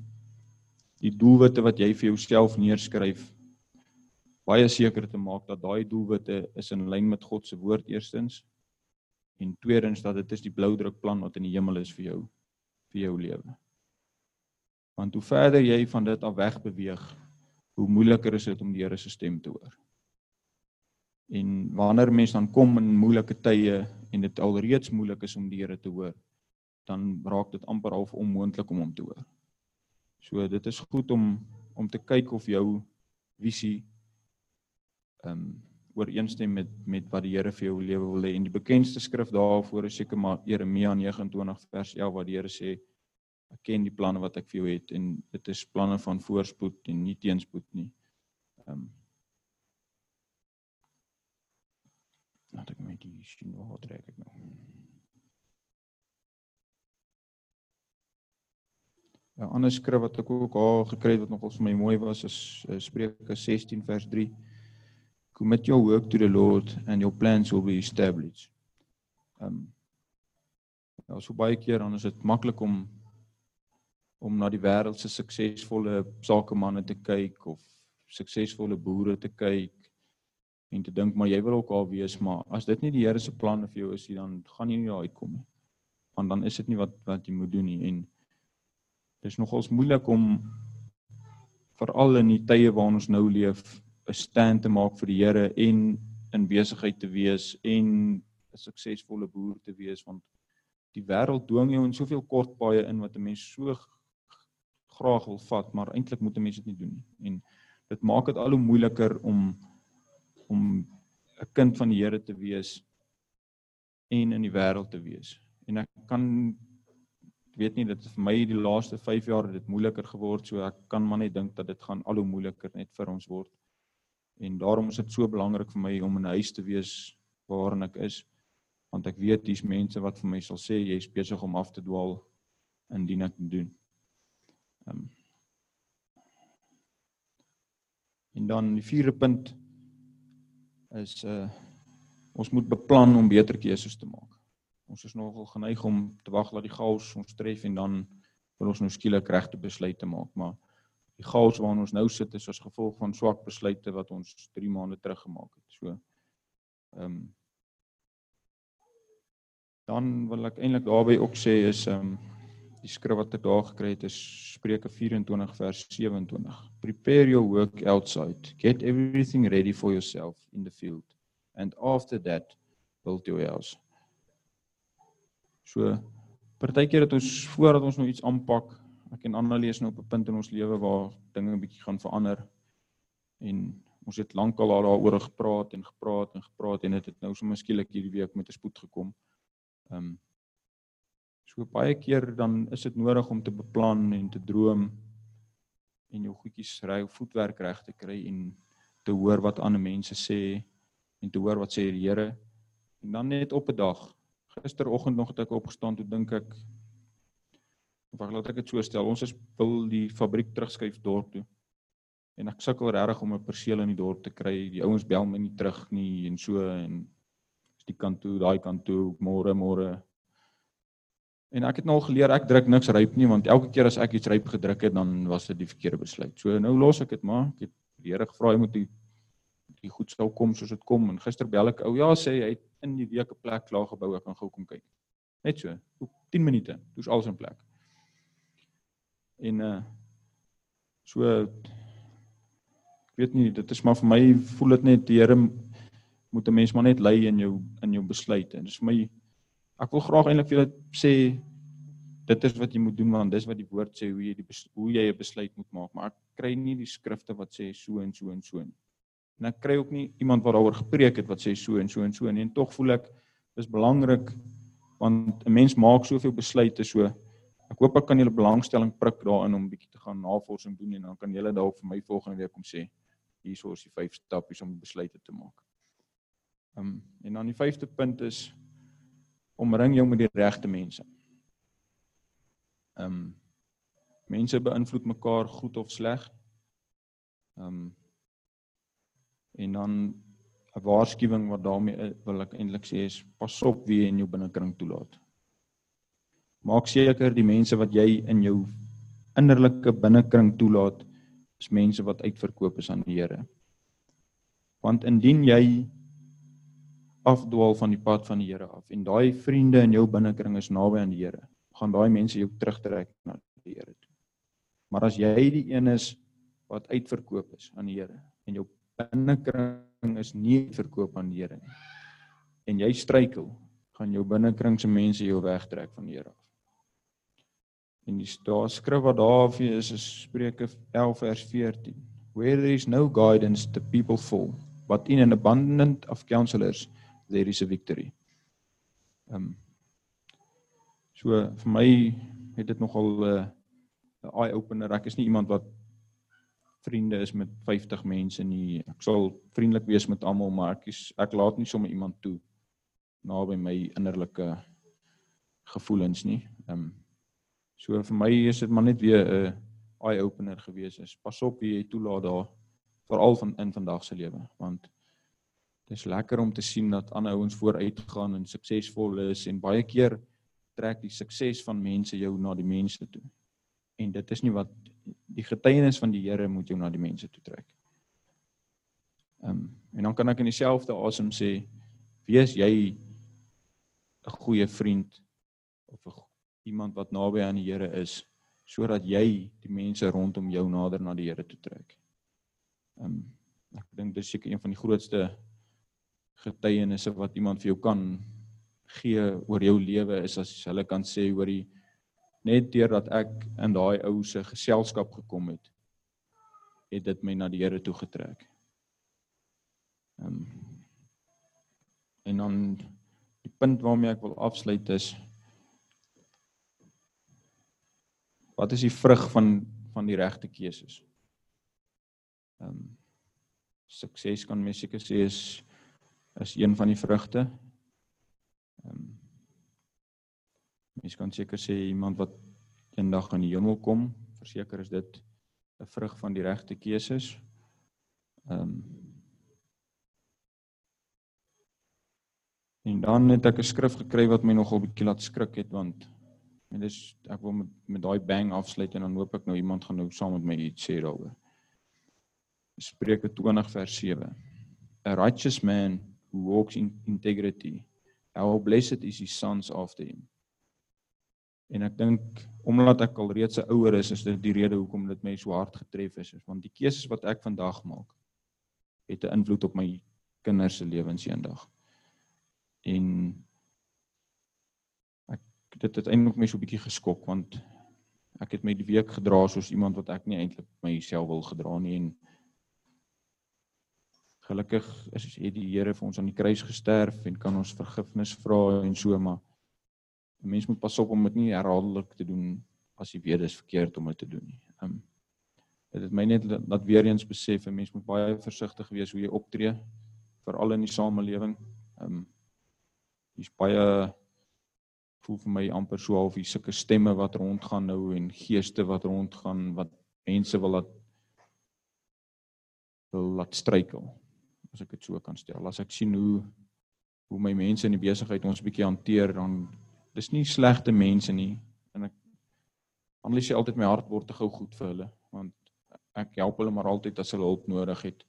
die doelwitte wat jy vir jouself neerskryf baie seker te maak dat daai doelwitte is in lyn met God se woord eerstens en tweedens dat dit is die blou druk plan wat in die hemel is vir jou vir jou lewe. Want hoe verder jy van dit af weg beweeg, hoe moeiliker is dit om die Here se stem te hoor. En wanneer mense dan kom in moeilike tye en dit alreeds moeilik is om die Here te hoor, dan raak dit amper half onmoontlik om hom te hoor. So dit is goed om om te kyk of jou visie ehm um, ooreenstem met met wat die Here vir jou lewe wil hê. En die bekendste skrif daarvoor is seker maar Jeremia 29 vers 11 waar die Here sê ek ken die planne wat ek vir jou het en dit is planne van voorspoed en nie teenspoed nie. Ehm um, Laat ek my die sien waar trek ek nou. Ja, 'n ander skrif wat ek ook al gekry het wat nogal vir my mooi was is Spreuke 16 vers 3. Commit your work to the Lord and your plans will be established. Um, Ja, so baie keer dan is dit maklik om om na die wêreld se suksesvolle sakemanne te kyk of suksesvolle boere te kyk en te dink maar jy wil ook al wees maar as dit nie die Here se planne vir jou is nie dan gaan jy nie daar uitkom nie. Want dan is dit nie wat wat jy moet doen nie en dis nogals moeilik om veral in die tye waarin ons nou leef 'n stand te maak vir die Here en in besigheid te wees en 'n suksesvolle boer te wees want die wêreld dwing jou in soveel kort paaie in wat 'n mens so graag wil vat maar eintlik moet 'n mens dit nie doen nie. En dit maak dit al hoe moeiliker om om 'n kind van die Here te wees en in die wêreld te wees. En ek kan weet nie dit vir my die laaste 5 jaar het dit moeiliker geword so ek kan maar net dink dat dit gaan al hoe moeiliker net vir ons word En daarom is dit so belangrik vir my om in 'n huis te wees waarin ek is want ek weet dis mense wat vir my sal sê jy's besig om af te dwaal indien ek doen. Ehm um, En dan die vierde punt is uh ons moet beplan om beter keuses te maak. Ons is nogal geneig om te wag dat die chaos ons tref en dan wil ons nou skielik regte besluite maak, maar die chaos waarin ons nou sit is as gevolg van swak besluite wat ons 3 maande terug gemaak het. So ehm um, dan wil ek eintlik daarby ook sê is ehm um, die skrif wat ek daar gekry het is Spreuke 24 vers 27. Prepare your work outside. Get everything ready for yourself in the field. And after that, build your house. So partykeer dat ons voordat ons nou iets aanpak, ek en Anna lees nou op 'n punt in ons lewe waar dinge 'n bietjie gaan verander en ons het lankal daaroor gepraat en gepraat en gepraat en dit het, het nou sommer skielik hierdie week met 'n spoed gekom. Ehm um, So baie keer dan is dit nodig om te beplan en te droom en jou goedjies ry of voetwerk reg te kry en te hoor wat ander mense sê en te hoor wat sê die Here. En dan net op 'n dag, gisteroggend nog het ek opgestaan toe dink ek Wag, laat ek dit so stel. Ons is wil die fabriek terugskuif dorp toe. En ek sukkel regtig om 'n perseel in die dorp te kry. Die ouens bel my nie terug nie en so en is die kant toe, daai kant toe, môre môre En ek het nou al geleer ek druk niks ryp nie want elke keer as ek iets ryp gedruk het dan was dit die verkeerde besluit. So nou los ek dit maar. Ek het die Here gevra hy moet die die goed sou kom soos dit kom en gister bel ek ou ja sê hy het in die week 'n plek klaar gebou ek kan gou kom kyk. Net so. Op 10 minute. Dis alles in plek. En uh so ek weet nie dit is maar vir my voel dit net die Here moet 'n mens maar net lei in jou in jou besluite. En dis vir my ek wil graag eintlik vir julle sê dit is wat jy moet doen want dis wat die woord sê hoe jy die hoe jy 'n besluit moet maak. Maar ek kry nie die skrifte wat sê so en so en so nie. En ek kry ook nie iemand wat daaroor gepreek het wat sê so en so en so nie. En tog voel ek dis belangrik want 'n mens maak soveel besluite so ek hoop ek kan julle belangstelling prik daarin om bietjie te gaan navorsing doen en dan kan julle dalk vir my volgende week kom sê hierso is die vyf stappies om besluite te maak. Ehm um, en dan die vyfde punt is omring jou met die regte mense. Ehm um, mense beïnvloed mekaar goed of sleg. Ehm um, en dan 'n waarskuwing wat daarmee wil ek eintlik sê is pas op wie jy in jou binnekring toelaat. Maak seker die mense wat jy in jou innerlike binnekring toelaat is mense wat uitverkoop is aan die Here. Want indien jy afdwaal van die pad van die Here af en daai vriende in jou binnekring is naby aan die Here, gaan daai mense jou terugtrek na die Here toe. Maar as jy die een is wat uitverkoop is aan die Here en jou binnekring is nie verkoop aan die Here nie en jy struikel, gaan jou binnekring se mense jou wegtrek van die Here af. En die daar skrif wat daar af is is Spreuke 11 vers 14. Where there is no guidance the people fall, but in an abundance of counselors there is a victory. Ehm um, so vir my het dit nogal 'n uh, eye opener. Ek is nie iemand wat vriende is met 50 mense nie. Ek sal vriendelik wees met almal, maar ek is ek laat nie sommer iemand toe naby my innerlike gevoelens nie. Ehm um, so vir my is dit maar net weer 'n eye opener gewees is. Pas op wie jy toelaat daar veral van in vandag se lewe want Dis lekker om te sien dat ander ouens vooruit gaan en suksesvol is en baie keer trek die sukses van mense jou na die mense toe. En dit is nie wat die getuienis van die Here moet jou na die mense toe trek. Ehm um, en dan kan ek in dieselfde asem sê wees jy 'n goeie vriend of 'n iemand wat naby aan die Here is sodat jy die mense rondom jou nader na die Here toe trek. Ehm um, ek dink dis seker een van die grootste getuienisse wat iemand vir jou kan gee oor jou lewe is as hulle kan sê oor die net deurdat ek in daai ou se geselskap gekom het het dit my na die Here toe getrek. Ehm um, en dan die punt waarmee ek wil afsluit is wat is die vrug van van die regte keuses? Ehm um, sukses kan mens seker sê is is een van die vrugte. Ehm um, Mens kan seker sê iemand wat eendag aan die hemel kom, verseker is dit 'n vrug van die regte keuses. Ehm um, En dan het ek 'n skrif gekry wat my nogal bietjie laat skrik het want en dis ek wil met met daai bang afsluit en dan hoop ek nou iemand gaan nou saam met my iets sê daaroor. Spreuke 20 vers 7. A righteous man who walks in integrity. How blessed is his sons after him. En ek dink omdat ek al reeds 'n ouer is, is dit die rede hoekom dit my so hard getref is, is want die keuses wat ek vandag maak het 'n invloed op my kinders se lewens eendag. En dit het eintlik my so 'n bietjie geskok want ek het my die week gedra soos iemand wat ek nie eintlik myself wil gedra nie en gelukkig is het die Here vir ons aan die kruis gesterf en kan ons vergifnis vra en so maar 'n mens moet pas op om dit nie herhaaldelik te doen as jy weet dit is verkeerd om dit te doen nie. Ehm um, dit het my net laat weer eens besef 'n mens moet baie versigtig wees hoe jy optree veral in die samelewing. Ehm um, hier's baie voel vir my amper so half hier sulke stemme wat rondgaan nou en geeste wat rondgaan wat mense wil laat wil laat struikel as ek dit so kan stel. As ek sien hoe hoe my mense in die besigheid ons bietjie hanteer dan dis nie slegte mense nie en ek analiseer altyd my hart word te gou goed vir hulle want ek help hulle maar altyd as hulle hulp nodig het.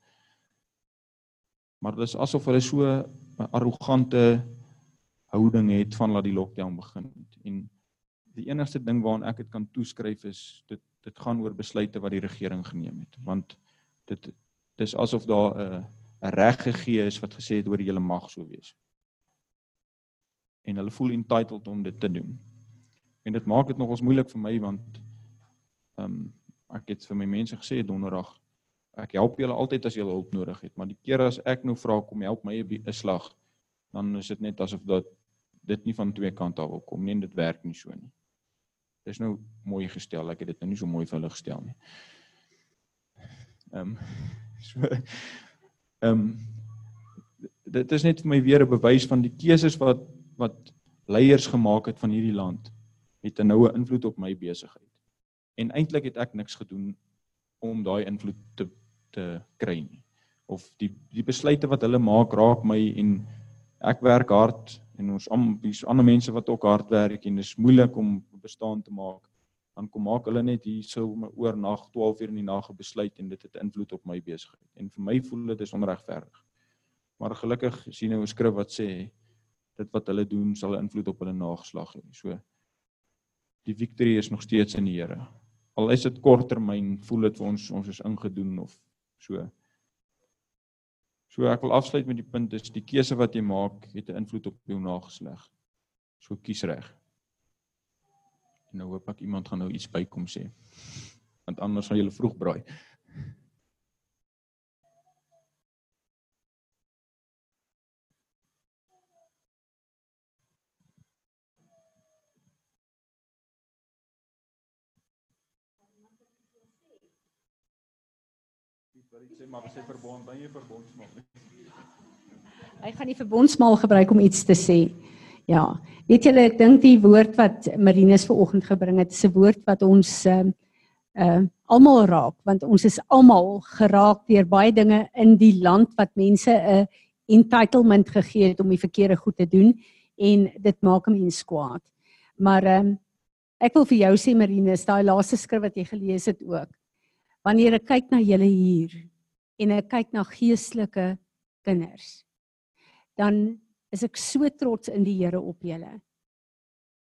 Maar dis asof hulle so 'n arrogante houding het van laat die lockdown begin het. En die enigste ding waaraan ek dit kan toeskryf is dit dit gaan oor besluite wat die regering geneem het want dit dis asof daar 'n 'n reg gegee is wat gesê het oor hele mag sou wees. En hulle voel entitled om dit te doen. En dit maak dit nogals moeilik vir my want ehm um, ek het vir my mense gesê donderdag ek help julle altyd as julle hulp nodig het, maar die keer as ek nou vra kom help my 'n slag, dan is dit net asof dat dit nie van twee kante af wil kom nie en dit werk nie so nie. Dis nou mooi gestel, ek het dit nou nie so mooi vir hulle gestel nie. Ehm um, [LAUGHS] so ehm um, dit is net vir my weer 'n bewys van die keuses wat wat leiers gemaak het van hierdie land het 'n noue invloed op my besigheid. En eintlik het ek niks gedoen om daai invloed te te kry nie. Of die die besluite wat hulle maak raak my en ek werk hard en ons die ander mense wat ook hard werk en dit is moeilik om bestaan te maak. Dan kom maak hulle net hier so oor nag 12 uur in die nag 'n besluit en dit het invloed op my besigheid. En vir my voel dit is onregverdig. Maar gelukkig sien nou 'n skrif wat sê dit wat hulle doen sal invloed op hulle nageslag hê. So die victory is nog steeds in die Here al is dit korttermyn voel dit vir ons ons is ingedoen of so. So ek wil afsluit met die punt is die keuse wat jy maak het 'n invloed op jou nageslag. So kies reg. En nou hoop ek iemand gaan nou iets bykom sê. Want anders gaan jy vroeg braai. Wat ek sê maar sê verbond, dan jy verbondsmaal. Hy gaan die verbondsmaal gebruik om iets te sê. Ja, weet julle ek dink die woord wat Marinus vanoggend gebring het, is 'n woord wat ons ehm uh, uh almal raak want ons is almal geraak deur baie dinge in die land wat mense 'n entitlement gegee het om die verkeerde goed te doen en dit maak 'n mens kwaad. Maar ehm um, ek wil vir jou sê Marinus, daai laaste skrif wat jy gelees het ook wanneer ek kyk na julle hier en ek kyk na geestelike kinders dan is ek so trots in die Here op julle.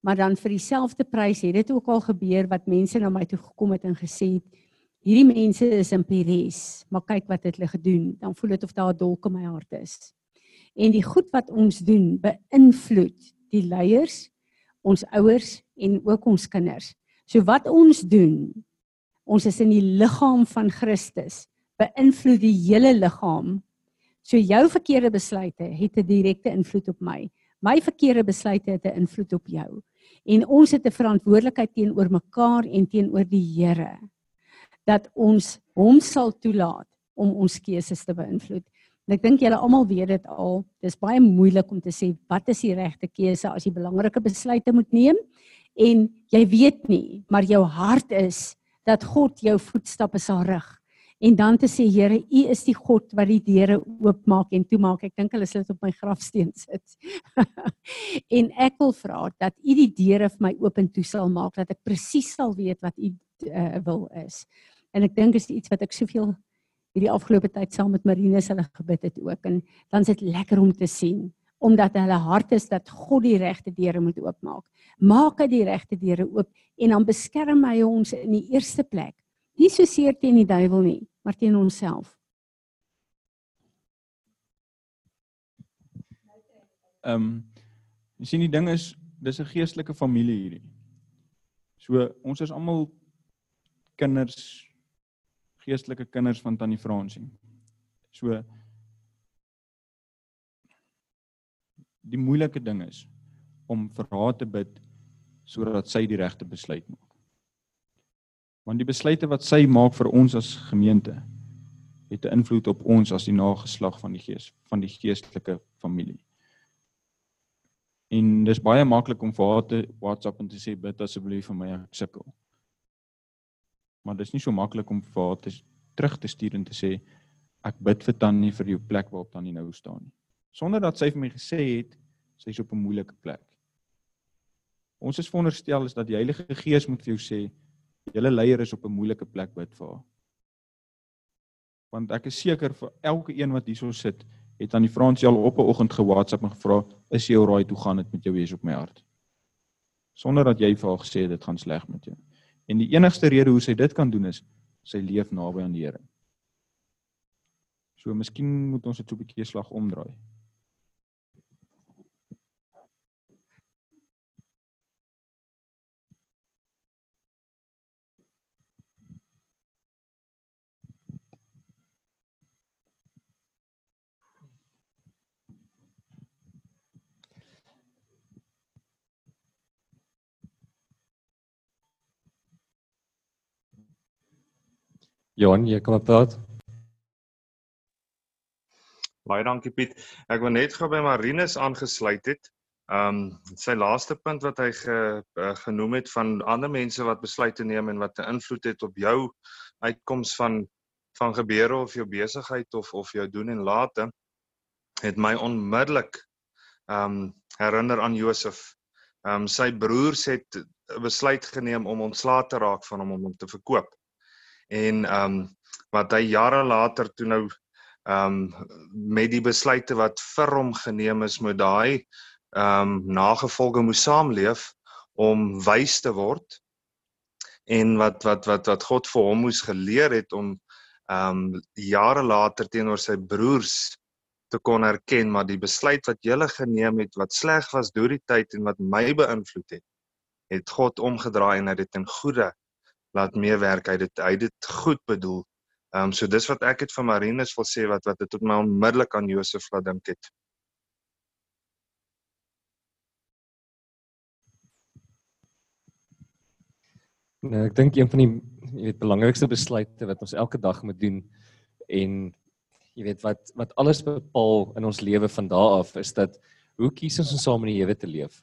Maar dan vir dieselfde prys het dit ook al gebeur wat mense na my toe gekom het en gesê het hierdie mense is in Pires maar kyk wat het hulle gedoen. Dan voel dit of daar 'n dolk in my hart is. En die goed wat ons doen beïnvloed die leiers ons ouers en ook ons kinders. So wat ons doen ons is in die liggaam van Christus beïnvloed die hele liggaam. So jou verkeerde besluite het 'n direkte invloed op my. My verkeerde besluite het 'n invloed op jou. En ons het 'n verantwoordelikheid teenoor mekaar en teenoor die Here dat ons hom sal toelaat om ons keuses te beïnvloed. En ek dink julle almal weet dit al dis baie moeilik om te sê wat is die regte keuse as jy belangrike besluite moet neem? En jy weet nie maar jou hart is dat God jou voetstappe sal rig. En dan te sê Here, U is die God wat die deure oopmaak en toemaak. Ek dink hulle sal dit op my grafsteen sit. [LAUGHS] en ek wil vra dat U die deure vir my oop en toe sal maak dat ek presies sal weet wat U uh, wil is. En ek dink is iets wat ek soveel hierdie afgelope tyd saam met Marinus hulle gebid het ook en dan is dit lekker om te sien omdat hulle hart is dat God die regte deure moet oopmaak. Maak hy die regte deure oop en dan beskerm hy ons in die eerste plek. Nie so seer teen die duiwel nie, maar teen onsself. Ehm um, jy sien die ding is dis 'n geestelike familie hierdie. So ons is almal kinders geestelike kinders van Tannie Fransie. So die moeilike ding is om vir haar te bid sodat sy die regte besluit maak. Want die besluite wat sy maak vir ons as gemeente het 'n invloed op ons as die nageslag van die gees van die geestelike familie. En dis baie maklik om vir haar te WhatsApp en te sê bid asseblief vir my ek sukkel. Maar dis nie so maklik om vir haar te terug te stuur en te sê ek bid vir Tannie vir jou plek waarop Tannie nou staan nie. Sonder dat sy vir my gesê het sy's op 'n moeilike plek. Ons is veronderstel is dat die Heilige Gees moet vir jou sê julle leier is op 'n moeilike plek bid vir haar. Want ek is seker vir elke een wat hierso sit, het aan die Fransie al op 'n oggend ge-WhatsApp en gevra, "Is jy alraai toe gaan dit met jou wees op my hart?" Sonder dat jy vir haar gesê het dit gaan sleg met jou. En die enigste rede hoe sy dit kan doen is sy leef naby aan die Here. So miskien moet ons dit so 'n bietjie slag omdraai. Johan, jy kan praat. Baie dankie Piet. Ek wil net gou by Marinus aangesluit het. Um sy laaste punt wat hy ge, uh, genoem het van ander mense wat besluite neem en wat 'n invloed het op jou uitkoms van van gebeure of jou besigheid of of jou doen en late het my onmiddellik um herinner aan Josef. Um sy broers het 'n besluit geneem om ontslae te raak van hom om hom te verkoop en ehm um, wat hy jare later toe nou ehm um, met die besluite wat vir hom geneem is moet daai ehm um, nagevolge moes saamleef om wys te word en wat wat wat wat God vir hom moes geleer het om ehm um, jare later teenoor sy broers te kon erken maar die besluit wat julle geneem het wat sleg was deur die tyd en wat my beïnvloed het het God omgedraai en hy dit in goeie laat meewerk. Hy dit hy dit goed bedoel. Ehm um, so dis wat ek het vir Marinus wil sê wat wat dit tot my onmiddellik aan Josef laat dink het. Nou, ek dink een van die jy weet belangrikste besluite wat ons elke dag moet doen en jy weet wat wat alles bepaal in ons lewe van daardie af is dat hoe kies ons om saam in die Here te leef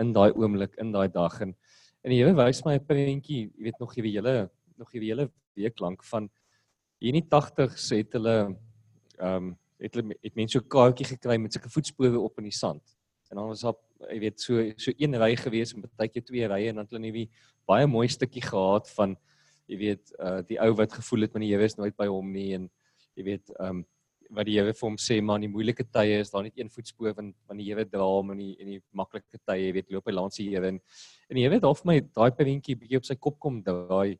in daai oomblik in daai dag en En die Here wys my 'n prentjie, jy weet nog hierdie hele nog hierdie hele week lank van hier in die 80s het hulle ehm um, het hulle het mense so 'n kaartjie gekry met sulke voetspore op in die sand. En dan was daar jy weet so so een ry gewees en baie keer twee rye en dan het hulle net baie mooi stukkie gehad van jy weet uh die ou wat gevoel het met die Here is nooit by hom nie en jy weet ehm um, wat die Here vir hom sê maar in die moeilike tye is daar net een voetspoor van van die Here dra hom in die in die maklike tye. Weet loop hy langs die Here en en die Here het half my daai prentjie bietjie op sy kop kom draai.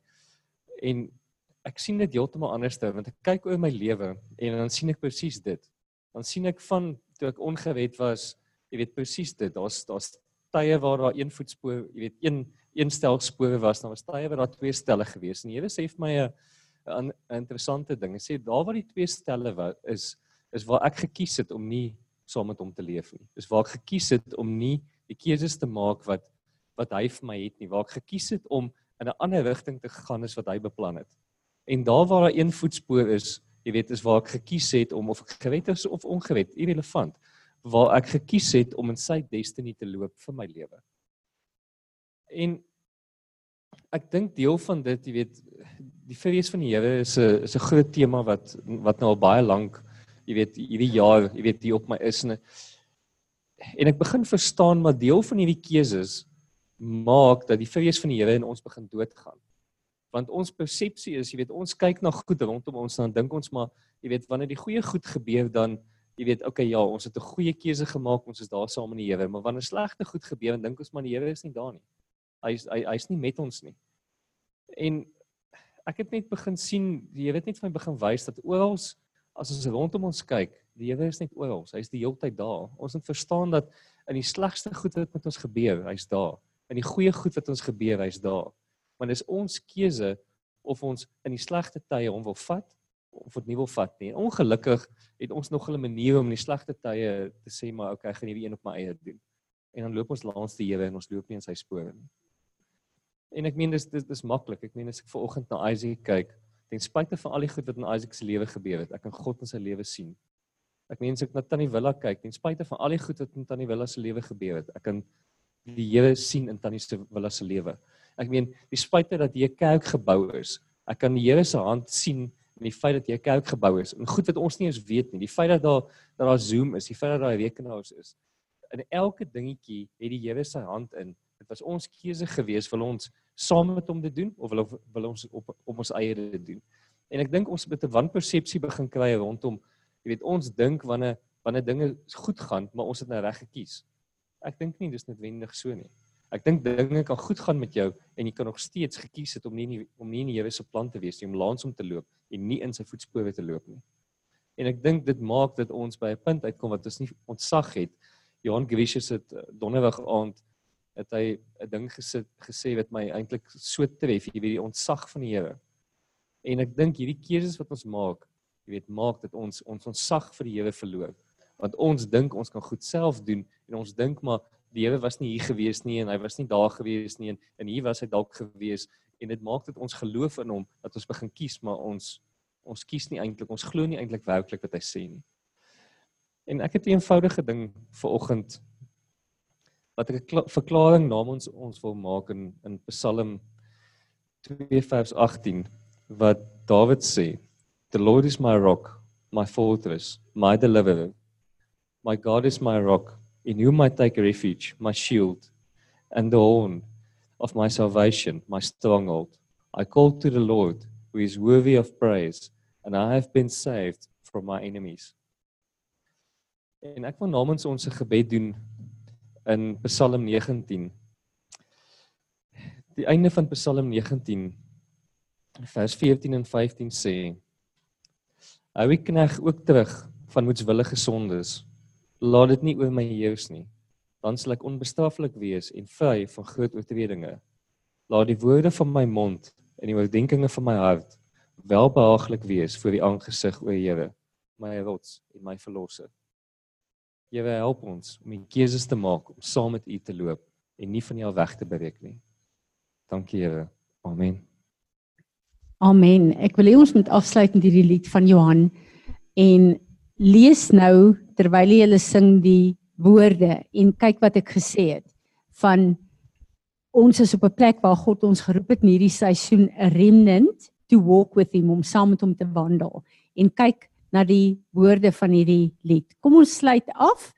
En ek sien dit heeltemal anders te want ek kyk oor my lewe en dan sien ek presies dit. Dan sien ek van toe ek ongered was jy weet presies dit. Daar's daar's tye waar daar een voetspoor jy weet een een stel spore was dan was tye waar daar twee stelle gewees. En die Here sê vir my 'n 'n interessante ding. Hy sê daar waar die twee stelle wat is is waar ek gekies het om nie saam met hom te leef nie. Dis waar ek gekies het om nie die keuses te maak wat wat hy vir my het nie. Waar ek gekies het om in 'n ander rigting te gaan as wat hy beplan het. En daar waar daar een voetspoor is, jy weet, is waar ek gekies het om of ek gered is of ongered, irrelevant, waar ek gekies het om in sy destiny te loop vir my lewe. En ek dink deel van dit, jy weet, die vrees van die Here is 'n is 'n groot tema wat wat nou al baie lank, jy weet, hierdie jaar, jy weet, hier op my is en en ek begin verstaan maar deel van hierdie keuses maak dat die vrees van die Here in ons begin doodgaan. Want ons persepsie is, jy weet, ons kyk na goed rondom ons en dan dink ons maar, jy weet, wanneer die goeie goed gebeur dan jy weet, okay ja, ons het 'n goeie keuse gemaak, ons is daar saam met die Here, maar wanneer slegte goed gebeur, dan dink ons maar die Here is nie daar nie. Hy is hy hy's nie met ons nie. En ek het net begin sien, die Here het net vir my begin wys dat oral as ons rondom ons kyk, die Here is net oral. Hy's die hele tyd daar. Ons moet verstaan dat in die slegste goed wat met ons gebeur, hy's daar. In die goeie goed wat ons gebeur, hy's daar. Want dis ons keuse of ons in die slegte tye hom wil vat of dit nie wil vat nie. Ongelukkig het ons nog 'n manier om in die slegte tye te sê maar okay, ek gaan hierdie een op my eie doen. En dan loop ons langs die Here en ons loop nie in sy spore nie. En ek meen dis dis, dis maklik. Ek meen as ek ver oggend na Isaac kyk, ten spyte van al die goed wat in Isaac se lewe gebeur het, ek kan God in sy lewe sien. Ek meen as ek na Tannie Willa kyk, ten spyte van al die goed wat in Tannie Willa se lewe gebeur het, ek kan die Here sien in Tannie se Willa se lewe. Ek meen, die spyte dat hier 'n kerk gebou is, ek kan die Here se hand sien in die feit dat jy 'n kerk gebou is en goed wat ons nie eens weet nie. Die feit dat daar dat daar Zoom is, die feit dat daar rekenaars is. In elke dingetjie het die Here sy hand in. Dit was ons keuse gewees wil ons saam met hom dit doen of wil wil ons op op ons eie dit doen. En ek dink ons het 'n wanpersepsie begin kry rondom jy weet ons dink wanneer wanneer dinge goed gaan, maar ons het nou reg gekies. Ek dink nie dis noodwendig so nie. Ek dink dinge kan goed gaan met jou en jy kan nog steeds gekies het om nie, nie om nie in die Here se plan te wees nie, om langs hom te loop en nie in sy voetspore te loop nie. En ek dink dit maak dat ons by 'n punt uitkom wat ons nie ontsag het. Johan Gewisius het eh, donderdag aand het hy 'n ding gesit gesê wat my eintlik so tref, jy weet die ontsag van die Here. En ek dink hierdie keuses wat ons maak, jy weet, maak dat ons ons ontsag vir die Here verloor. Want ons dink ons kan goed self doen en ons dink maar die Here was nie hier gewees nie en hy was nie daar gewees nie en, en hier was hy dalk gewees en dit maak dit ons geloof in hom dat ons begin kies maar ons ons kies nie eintlik ons glo nie eintlik werklik wat hy sê nie. En ek het 'n eenvoudige ding vir oggend wat ek 'n verklaring namens ons wil maak in in Psalm 2:18 wat Dawid sê The Lord is my rock my fortress my deliverer my God is my rock in whom I take refuge, my shield and the horn of my salvation, my stronghold. I call to the Lord, who is worthy of praise, and I have been saved from my enemies. En ek wil namens ons 'n gebed doen in Psalm 19. Die einde van Psalm 19 vers 14 en 15 sê: Hou ek knegg ook terug van moedswillige sondes laat dit nie oor my heers nie. Dan sal ek onbestraflik wees en vry van groot oortredinge. Laat die woorde van my mond en die oordeenkings van my hart welbehaaglik wees voor die aangesig o Here, my rots en my verlosser. Here help ons om die keuses te maak om saam met U te loop en nie van U weg te breek nie. Dankie Here. Amen. Amen. Ek wil hê ons moet afsluit met hierdie lied van Johan en lees nou terwyl jy hulle sing die woorde en kyk wat ek gesê het van ons is op 'n plek waar God ons geroep het in hierdie seisoen 'n remnant to walk with him om saam met hom te wandel en kyk na die woorde van hierdie lied. Kom ons sluit af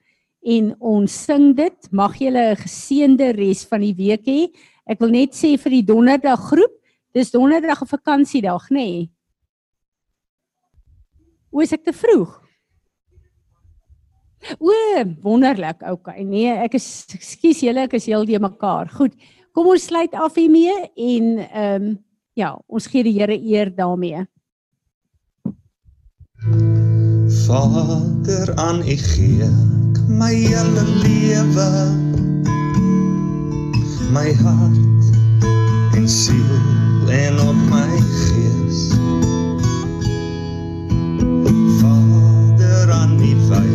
en ons sing dit. Mag julle 'n geseënde res van die week hê. Ek wil net sê vir die donderdag groep, dis donderdag 'n vakansiedag, nê? Nee. Hoe is ek te vroeg? O, wonderlik. Okay. Nee, ek is ekskuus julle, ek is heel die mekaar. Goed. Kom ons sluit af hiermee en ehm um, ja, ons gee die Here eer daarmee. Vader aan U gee ek my hele lewe. My hart en siel en op my gees. Vader aan U wy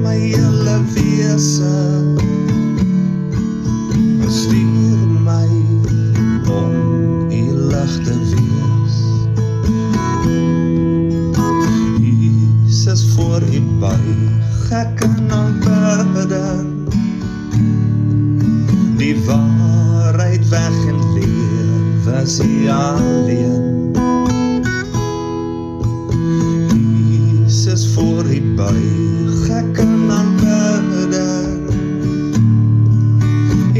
my hele wese. Stuur ek in aanbidding die waarheid weg en lewe is u alleen. Jesus voor u buig ek in aanbidding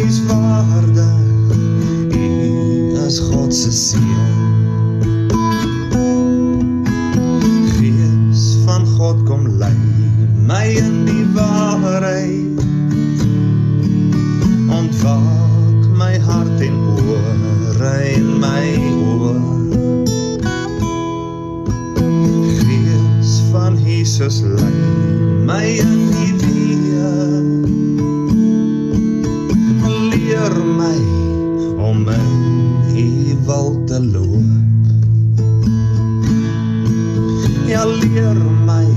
is waardig u is God se seun Jesus lei my in die weë leer my om in u wil te loop. Ja leer my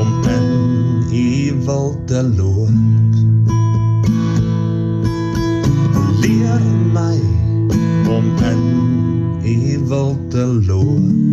om in u wil te loop. Leer my om in u wil te loop.